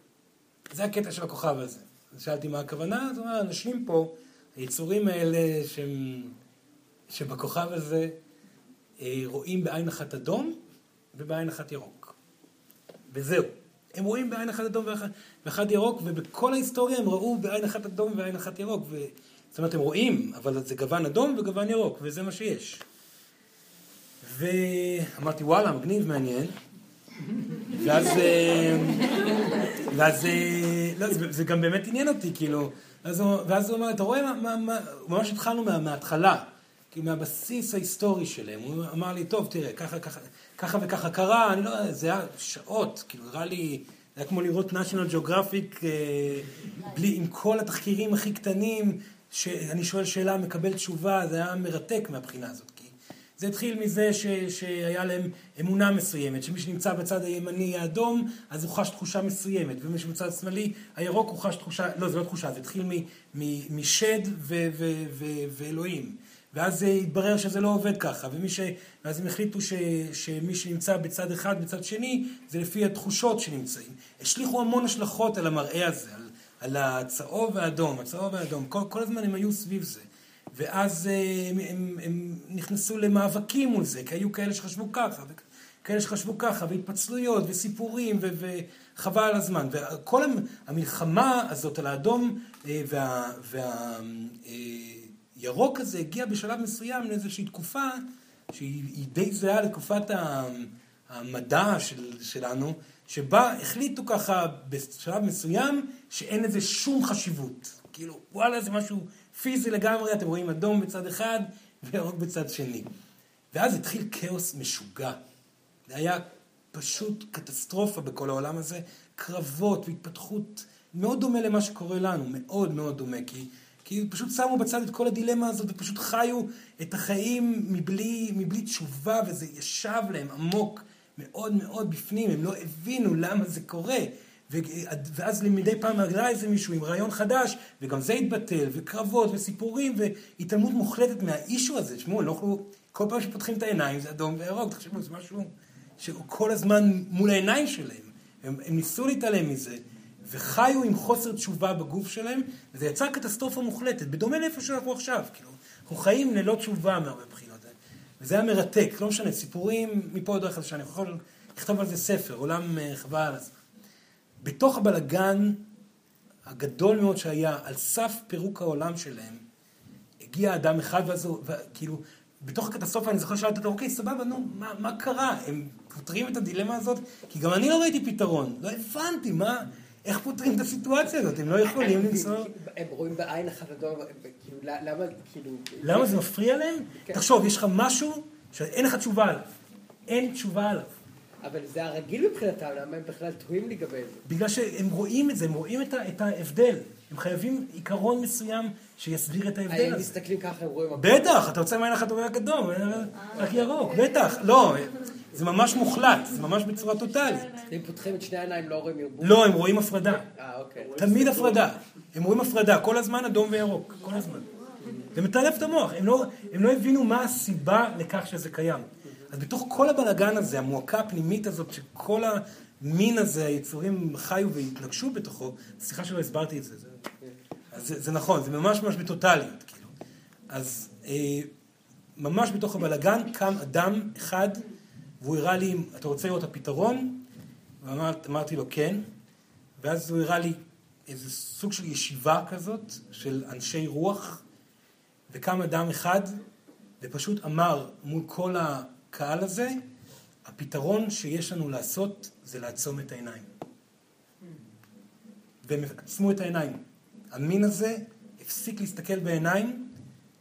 זה הקטע של הכוכב הזה. אז שאלתי מה הכוונה, אז הוא אמר, אנשים פה, היצורים האלה שהם, שבכוכב הזה אה, רואים בעין אחת אדום ובעין אחת ירוק. וזהו. הם רואים בעין אחת אדום ואחת ירוק, ובכל ההיסטוריה הם ראו בעין אחת אדום ובעין אחת ירוק. ו... זאת אומרת, הם רואים, אבל זה גוון אדום וגוון ירוק, וזה מה שיש. ואמרתי, וואלה, מגניב, מעניין. ואז, אה, ואז, אה, לא, זה, זה גם באמת עניין אותי, כאילו. ואז ואז הוא אמר, אתה רואה, מה, מה, מה, ממש התחלנו מה, מההתחלה, כאילו מהבסיס ההיסטורי שלהם. הוא אמר לי, טוב, תראה, ככה, ככה, ככה וככה קרה, אני לא יודע, זה היה שעות, כאילו, נראה לי, זה היה כמו לראות national geographic, אה, בלי, עם כל התחקירים הכי קטנים, שאני שואל שאלה, מקבל תשובה, זה היה מרתק מהבחינה הזאת. זה התחיל מזה ש, שהיה להם אמונה מסוימת, שמי שנמצא בצד הימני האדום, אז הוא חש תחושה מסוימת, ומי שבצד השמאלי הירוק הוא חש תחושה, לא, זה לא תחושה, זה התחיל מ, מ, משד ו, ו, ו, ואלוהים. ואז התברר שזה לא עובד ככה, ומי ש... ואז הם החליטו ש... שמי שנמצא בצד אחד, בצד שני, זה לפי התחושות שנמצאים. השליכו המון השלכות על המראה הזה, על, על הצהוב והאדום, הצהוב והאדום, כל, כל הזמן הם היו סביב זה. ואז אה, הם, הם, הם נכנסו למאבקים מול זה, כי היו כאלה שחשבו ככה, וכאלה שחשבו ככה, והתפצלויות, וסיפורים, ו, וחבל על הזמן. וכל המלחמה הזאת על האדום אה, והירוק וה, אה, הזה הגיע בשלב מסוים לאיזושהי תקופה שהיא די זהה לתקופת המדע של, שלנו, שבה החליטו ככה בשלב מסוים שאין לזה שום חשיבות. כאילו, וואלה, זה משהו פיזי לגמרי, אתם רואים אדום בצד אחד וירוק בצד שני. ואז התחיל כאוס משוגע. זה היה פשוט קטסטרופה בכל העולם הזה, קרבות והתפתחות מאוד דומה למה שקורה לנו, מאוד מאוד דומה, כי, כי פשוט שמו בצד את כל הדילמה הזאת ופשוט חיו את החיים מבלי, מבלי תשובה, וזה ישב להם עמוק מאוד מאוד בפנים, הם לא הבינו למה זה קורה. ואז מדי פעם עלה איזה מישהו עם רעיון חדש, וגם זה התבטל, וקרבות, וסיפורים, והתעלמות מוחלטת מהאישו הזה. תשמעו, לא כל פעם שפותחים את העיניים זה אדום וירוק, תחשבו, זה משהו שכל הזמן מול העיניים שלהם. הם, הם ניסו להתעלם מזה, וחיו עם חוסר תשובה בגוף שלהם, וזה יצר קטסטרופה מוחלטת, בדומה לאיפה שאנחנו עכשיו, כאילו, אנחנו חיים ללא תשובה מהרבה בחינות. וזה היה מרתק, לא משנה, סיפורים מפה עד דרך שאני יכול לכתוב על זה ספר, עולם אה, חבל על הזמן. בתוך הבלגן הגדול מאוד שהיה, על סף פירוק העולם שלהם, הגיע אדם אחד ואז הוא, כאילו, בתוך הקטסטרופה אני זוכר שאלתי אותו, אוקיי, סבבה, נו, מה, מה קרה? הם פותרים את הדילמה הזאת? כי גם אני לא ראיתי פתרון, לא הבנתי, מה, איך פותרים את הסיטואציה הזאת? הם לא יכולים למצוא... הם רואים בעין אחת אדום, כאילו, למה, כאילו... למה זה מפריע להם? כן. תחשוב, יש לך משהו שאין לך תשובה עליו. אין תשובה עליו. אבל זה הרגיל מבחינתם, למה הם בכלל תוהים לגבי זה? בגלל שהם רואים את זה, הם רואים את, את ההבדל. הם חייבים עיקרון מסוים שיסביר את ההבדל הזה. הם מסתכלים ככה, הם רואים... בטח, אתה רוצה מעין אחת רק אדום, רק ירוק, בטח. לא, זה ממש מוחלט, זה ממש בצורה טוטאלית. אם פותחים את שני העיניים לא רואים ערבוב? לא, הם רואים הפרדה. אה, אוקיי. תמיד הפרדה. הם רואים הפרדה, כל הזמן אדום וירוק, כל הזמן. זה מטלף את המוח, הם לא, הם לא הבינו מה הסיבה לכך שזה קיים. אז בתוך כל הבלגן הזה, המועקה הפנימית הזאת, שכל המין הזה, היצורים חיו והתנגשו בתוכו, סליחה שלא הסברתי את זה, זה, זה, זה נכון, זה ממש ממש בטוטליות, כאילו. אז אה, ממש בתוך הבלגן קם אדם אחד, והוא הראה לי, אתה רוצה לראות את הפתרון? ואמרתי לו כן, ואז הוא הראה לי איזה סוג של ישיבה כזאת, של אנשי רוח, וקם אדם אחד, ופשוט אמר מול כל הקהל הזה, הפתרון שיש לנו לעשות זה לעצום את העיניים. והם עצמו את העיניים. המין הזה הפסיק להסתכל בעיניים,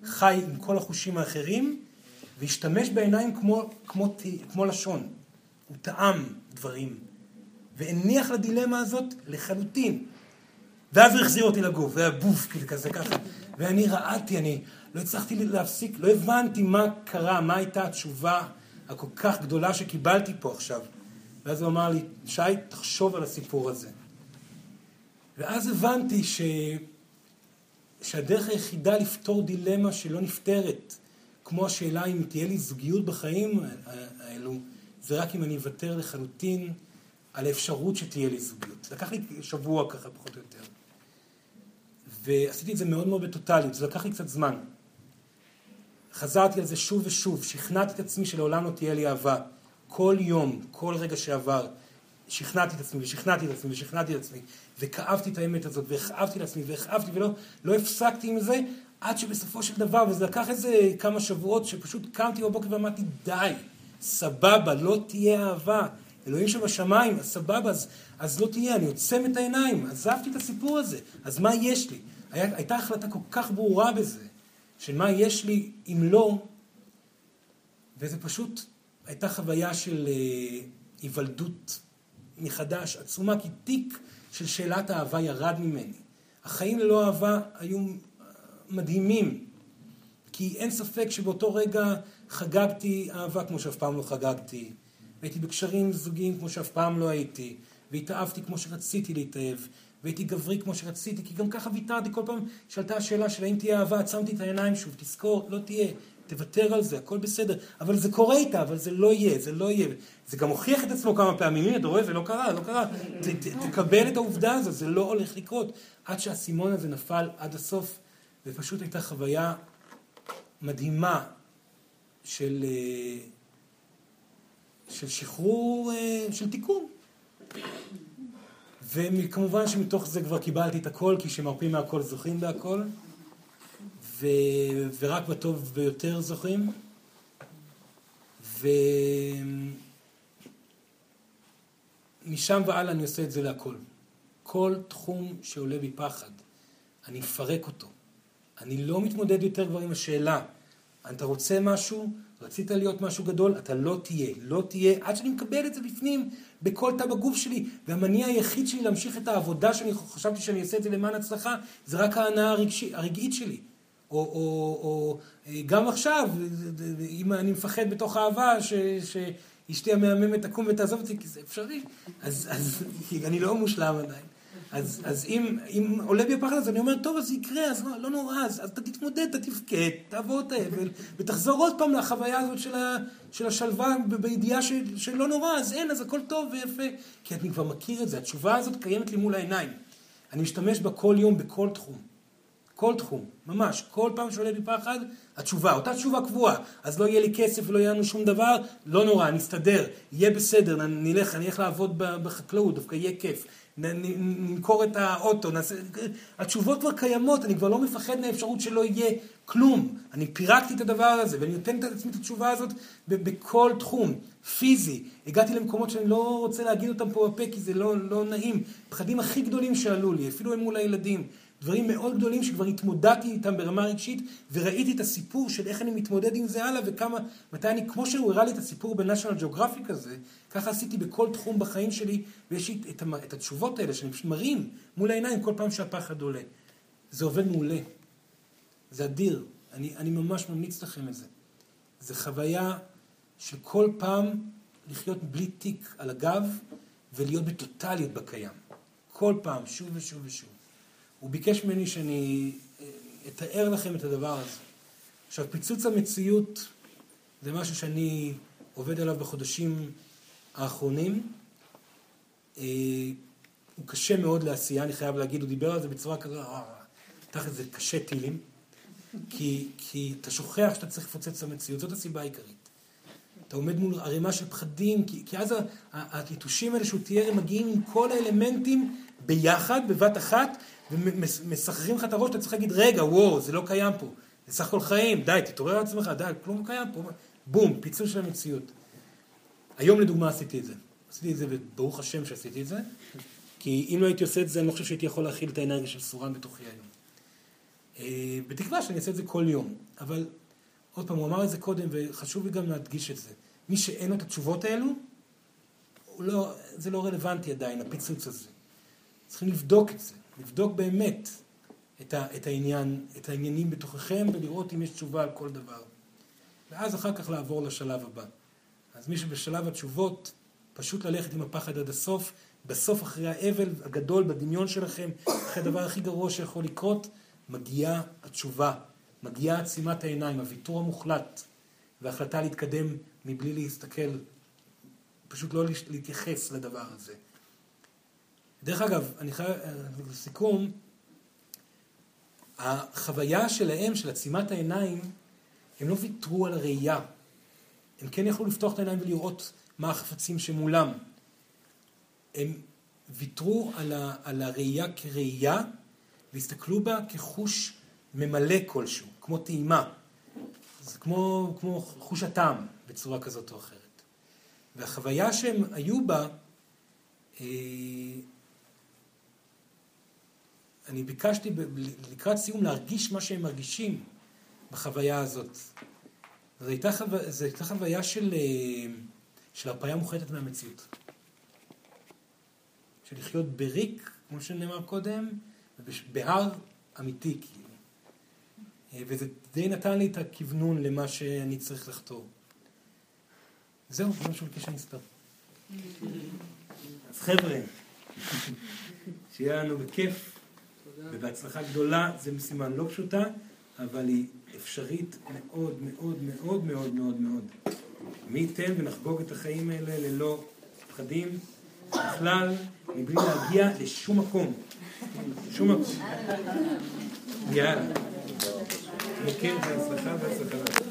חי עם כל החושים האחרים, והשתמש בעיניים כמו, כמו, כמו לשון. הוא טעם דברים, והניח לדילמה הזאת לחלוטין. ואז הוא החזיר אותי לגוף, והיה בוף, כאילו כזה ככה. ואני רעדתי, אני לא הצלחתי להפסיק, לא הבנתי מה קרה, מה הייתה התשובה הכל כך גדולה שקיבלתי פה עכשיו. ואז הוא אמר לי, שי, תחשוב על הסיפור הזה. ואז הבנתי ש... שהדרך היחידה לפתור דילמה שלא נפתרת, כמו השאלה אם תהיה לי זוגיות בחיים האלו, זה רק אם אני אוותר לחלוטין על האפשרות שתהיה לי זוגיות. לקח לי שבוע ככה, פחות או יותר. ועשיתי את זה מאוד מאוד בטוטליות, זה לקח לי קצת זמן. חזרתי על זה שוב ושוב, שכנעתי את עצמי שלעולם לא תהיה לי אהבה. כל יום, כל רגע שעבר, שכנעתי את עצמי ושכנעתי את עצמי ושכנעתי את עצמי, וכאבתי את האמת הזאת, והכאבתי לעצמי, והכאבתי, ולא לא הפסקתי עם זה, עד שבסופו של דבר, וזה לקח איזה כמה שבועות, שפשוט קמתי בבוקר ואמרתי, די, סבבה, לא תהיה אהבה. אלוהים שבשמיים, אז סבבה, אז, אז לא תהיה, אני עוצם את העיניים, עזבתי את הסיפור הזה, אז מה יש לי? היה, הייתה החלטה כל כך ברורה בזה. של מה יש לי אם לא, וזה פשוט הייתה חוויה של אה, היוולדות מחדש עצומה, כי תיק של שאלת האהבה ירד ממני. החיים ללא אהבה היו מדהימים, כי אין ספק שבאותו רגע חגגתי אהבה כמו שאף פעם לא חגגתי, והייתי בקשרים זוגיים כמו שאף פעם לא הייתי, והתאהבתי כמו שרציתי להתאהב, והייתי גברי כמו שרציתי, כי גם ככה ויתרתי כל פעם שעלתה השאלה של האם תהיה אהבה, עצמתי את העיניים שוב, תזכור, לא תהיה, תוותר על זה, הכל בסדר, אבל זה קורה איתה, אבל זה לא יהיה, זה לא יהיה. זה גם הוכיח את עצמו כמה פעמים, הנה, אתה רואה, זה לא קרה, לא קרה. ת, ת, תקבל את העובדה הזאת, זה לא הולך לקרות. עד שהאסימון הזה נפל עד הסוף, ופשוט הייתה חוויה מדהימה של, אה, של שחרור, אה, של תיקון. וכמובן שמתוך זה כבר קיבלתי את הכל, כי שמרפים מהכל זוכים בהכל, ו... ורק בטוב ביותר זוכים. ומשם והלאה אני עושה את זה להכל. כל תחום שעולה בי פחד, אני אפרק אותו. אני לא מתמודד יותר כבר עם השאלה, אתה רוצה משהו? רצית להיות משהו גדול? אתה לא תהיה. לא תהיה עד שאני מקבל את זה בפנים, בכל תא בגוף שלי. והמניע היחיד שלי להמשיך את העבודה שאני חשבתי שאני אעשה את זה למען הצלחה, זה רק ההנאה הרגשי, הרגעית שלי. או, או, או גם עכשיו, אם אני מפחד בתוך אהבה, ש, ש, אשתי המהממת תקום ותעזוב אותי, כי זה אפשרי. אז, אז אני לא מושלם עדיין. אז, אז אם, אם עולה בי הפחד הזה, אני אומר, טוב, אז זה יקרה, אז לא, לא נורא, אז, אז אתה תתמודד, אתה תבכה, תעבור את האבל, ותחזור עוד פעם לחוויה הזאת של, ה, של השלווה, בידיעה של, שלא נורא, אז אין, אז הכל טוב ויפה. כי אני כבר מכיר את זה, התשובה הזאת קיימת לי מול העיניים. אני משתמש בה כל יום בכל תחום. כל תחום, ממש. כל פעם שעולה בי פחד, התשובה, אותה תשובה קבועה. אז לא יהיה לי כסף ולא יהיה לנו שום דבר, לא נורא, נסתדר, יהיה בסדר, נלך, אני אלך לעבוד בחקלאות, דווקא יהיה כיף. נמכור את האוטו, נעשה... התשובות כבר קיימות, אני כבר לא מפחד מהאפשרות שלא יהיה כלום. אני פירקתי את הדבר הזה, ואני נותן את עצמי את התשובה הזאת בכל תחום, פיזי. הגעתי למקומות שאני לא רוצה להגיד אותם פה בפה, כי זה לא, לא נעים. פחדים הכי גדולים שעלו לי, אפילו הם מול הילדים. דברים מאוד גדולים שכבר התמודדתי איתם ברמה רגשית, וראיתי את הסיפור של איך אני מתמודד עם זה הלאה, וכמה, מתי אני, כמו שהוא הראה לי את הסיפור בנשיונל ג'אוגרפיק הזה, ככה עשיתי בכל תחום בחיים שלי, ויש לי את, את התשובות האלה שאני פשוט מרים מול העיניים כל פעם שהפחד עולה. זה עובד מעולה. זה אדיר. אני, אני ממש ממליץ לכם את זה. זה חוויה של כל פעם לחיות בלי תיק על הגב ולהיות בטוטליות בקיים. כל פעם, שוב ושוב ושוב. הוא ביקש ממני שאני אה, אתאר לכם את הדבר הזה. עכשיו, פיצוץ המציאות זה משהו שאני עובד עליו בחודשים האחרונים. אה, הוא קשה מאוד לעשייה, אני חייב להגיד, הוא דיבר על זה בצורה כזאת, אה, תכף זה קשה טילים, כי, כי אתה שוכח שאתה צריך לפוצץ את המציאות, זאת הסיבה העיקרית. אתה עומד מול ערימה של פחדים, כי, כי אז היתושים האלה שהוא תיאר, הם מגיעים עם כל האלמנטים ביחד, בבת אחת, ומסחררים לך את הראש, אתה צריך להגיד, רגע, וואו, זה לא קיים פה. זה סך הכל חיים, די, תתעורר על עצמך, די, כלום לא קיים פה. בום, פיצול של המציאות. היום לדוגמה עשיתי את זה. עשיתי את זה, וברוך השם שעשיתי את זה, כי אם לא הייתי עושה את זה, אני לא חושב שהייתי יכול להכיל את האנרגיה של סורן בתוכי היום. אה, בתקווה שאני אעשה את זה כל יום. אבל, עוד פעם, הוא אמר את זה קודם, וחשוב לי גם להדגיש את זה. מי שאין לו את התשובות האלו, לא, זה לא רלוונטי עדיין, הפיצוץ הזה. צריכים לבדוק את זה. לבדוק באמת את, ה, את, העניין, את העניינים בתוככם ולראות אם יש תשובה על כל דבר. ואז אחר כך לעבור לשלב הבא. אז מי שבשלב התשובות, פשוט ללכת עם הפחד עד הסוף, בסוף אחרי האבל הגדול בדמיון שלכם, אחרי הדבר הכי גרוע שיכול לקרות, מגיעה התשובה, מגיעה עצימת העיניים, הוויתור המוחלט, והחלטה להתקדם מבלי להסתכל, פשוט לא להתייחס לדבר הזה. דרך אגב, אני חייב, לסיכום, החוויה שלהם, של עצימת העיניים, הם לא ויתרו על הראייה. הם כן יכלו לפתוח את העיניים ולראות מה החפצים שמולם. הם ויתרו על, ה, על הראייה כראייה, והסתכלו בה כחוש ממלא כלשהו, כמו טעימה. זה כמו, כמו חוש הטעם, בצורה כזאת או אחרת. והחוויה שהם היו בה, אה, אני ביקשתי לקראת סיום להרגיש מה שהם מרגישים בחוויה הזאת. זו הייתה, חו... זו הייתה חוויה של, אה, של הרפאיה מוחלטת מהמציאות. של לחיות בריק, כמו שנאמר קודם, בהר אמיתי, כאילו. אה, וזה די נתן לי את הכוונון למה שאני צריך לחתור. זהו, זה ביקש שאני אסתר. אז חבר'ה, שיהיה לנו בכיף. ובהצלחה גדולה, זו משימה לא פשוטה, אבל היא אפשרית מאוד מאוד מאוד מאוד מאוד מאוד. מי ייתן ונחגוג את החיים האלה ללא פחדים בכלל, מבלי להגיע לשום מקום. שום מקום. יאללה. מכיר בהצלחה והצלחה.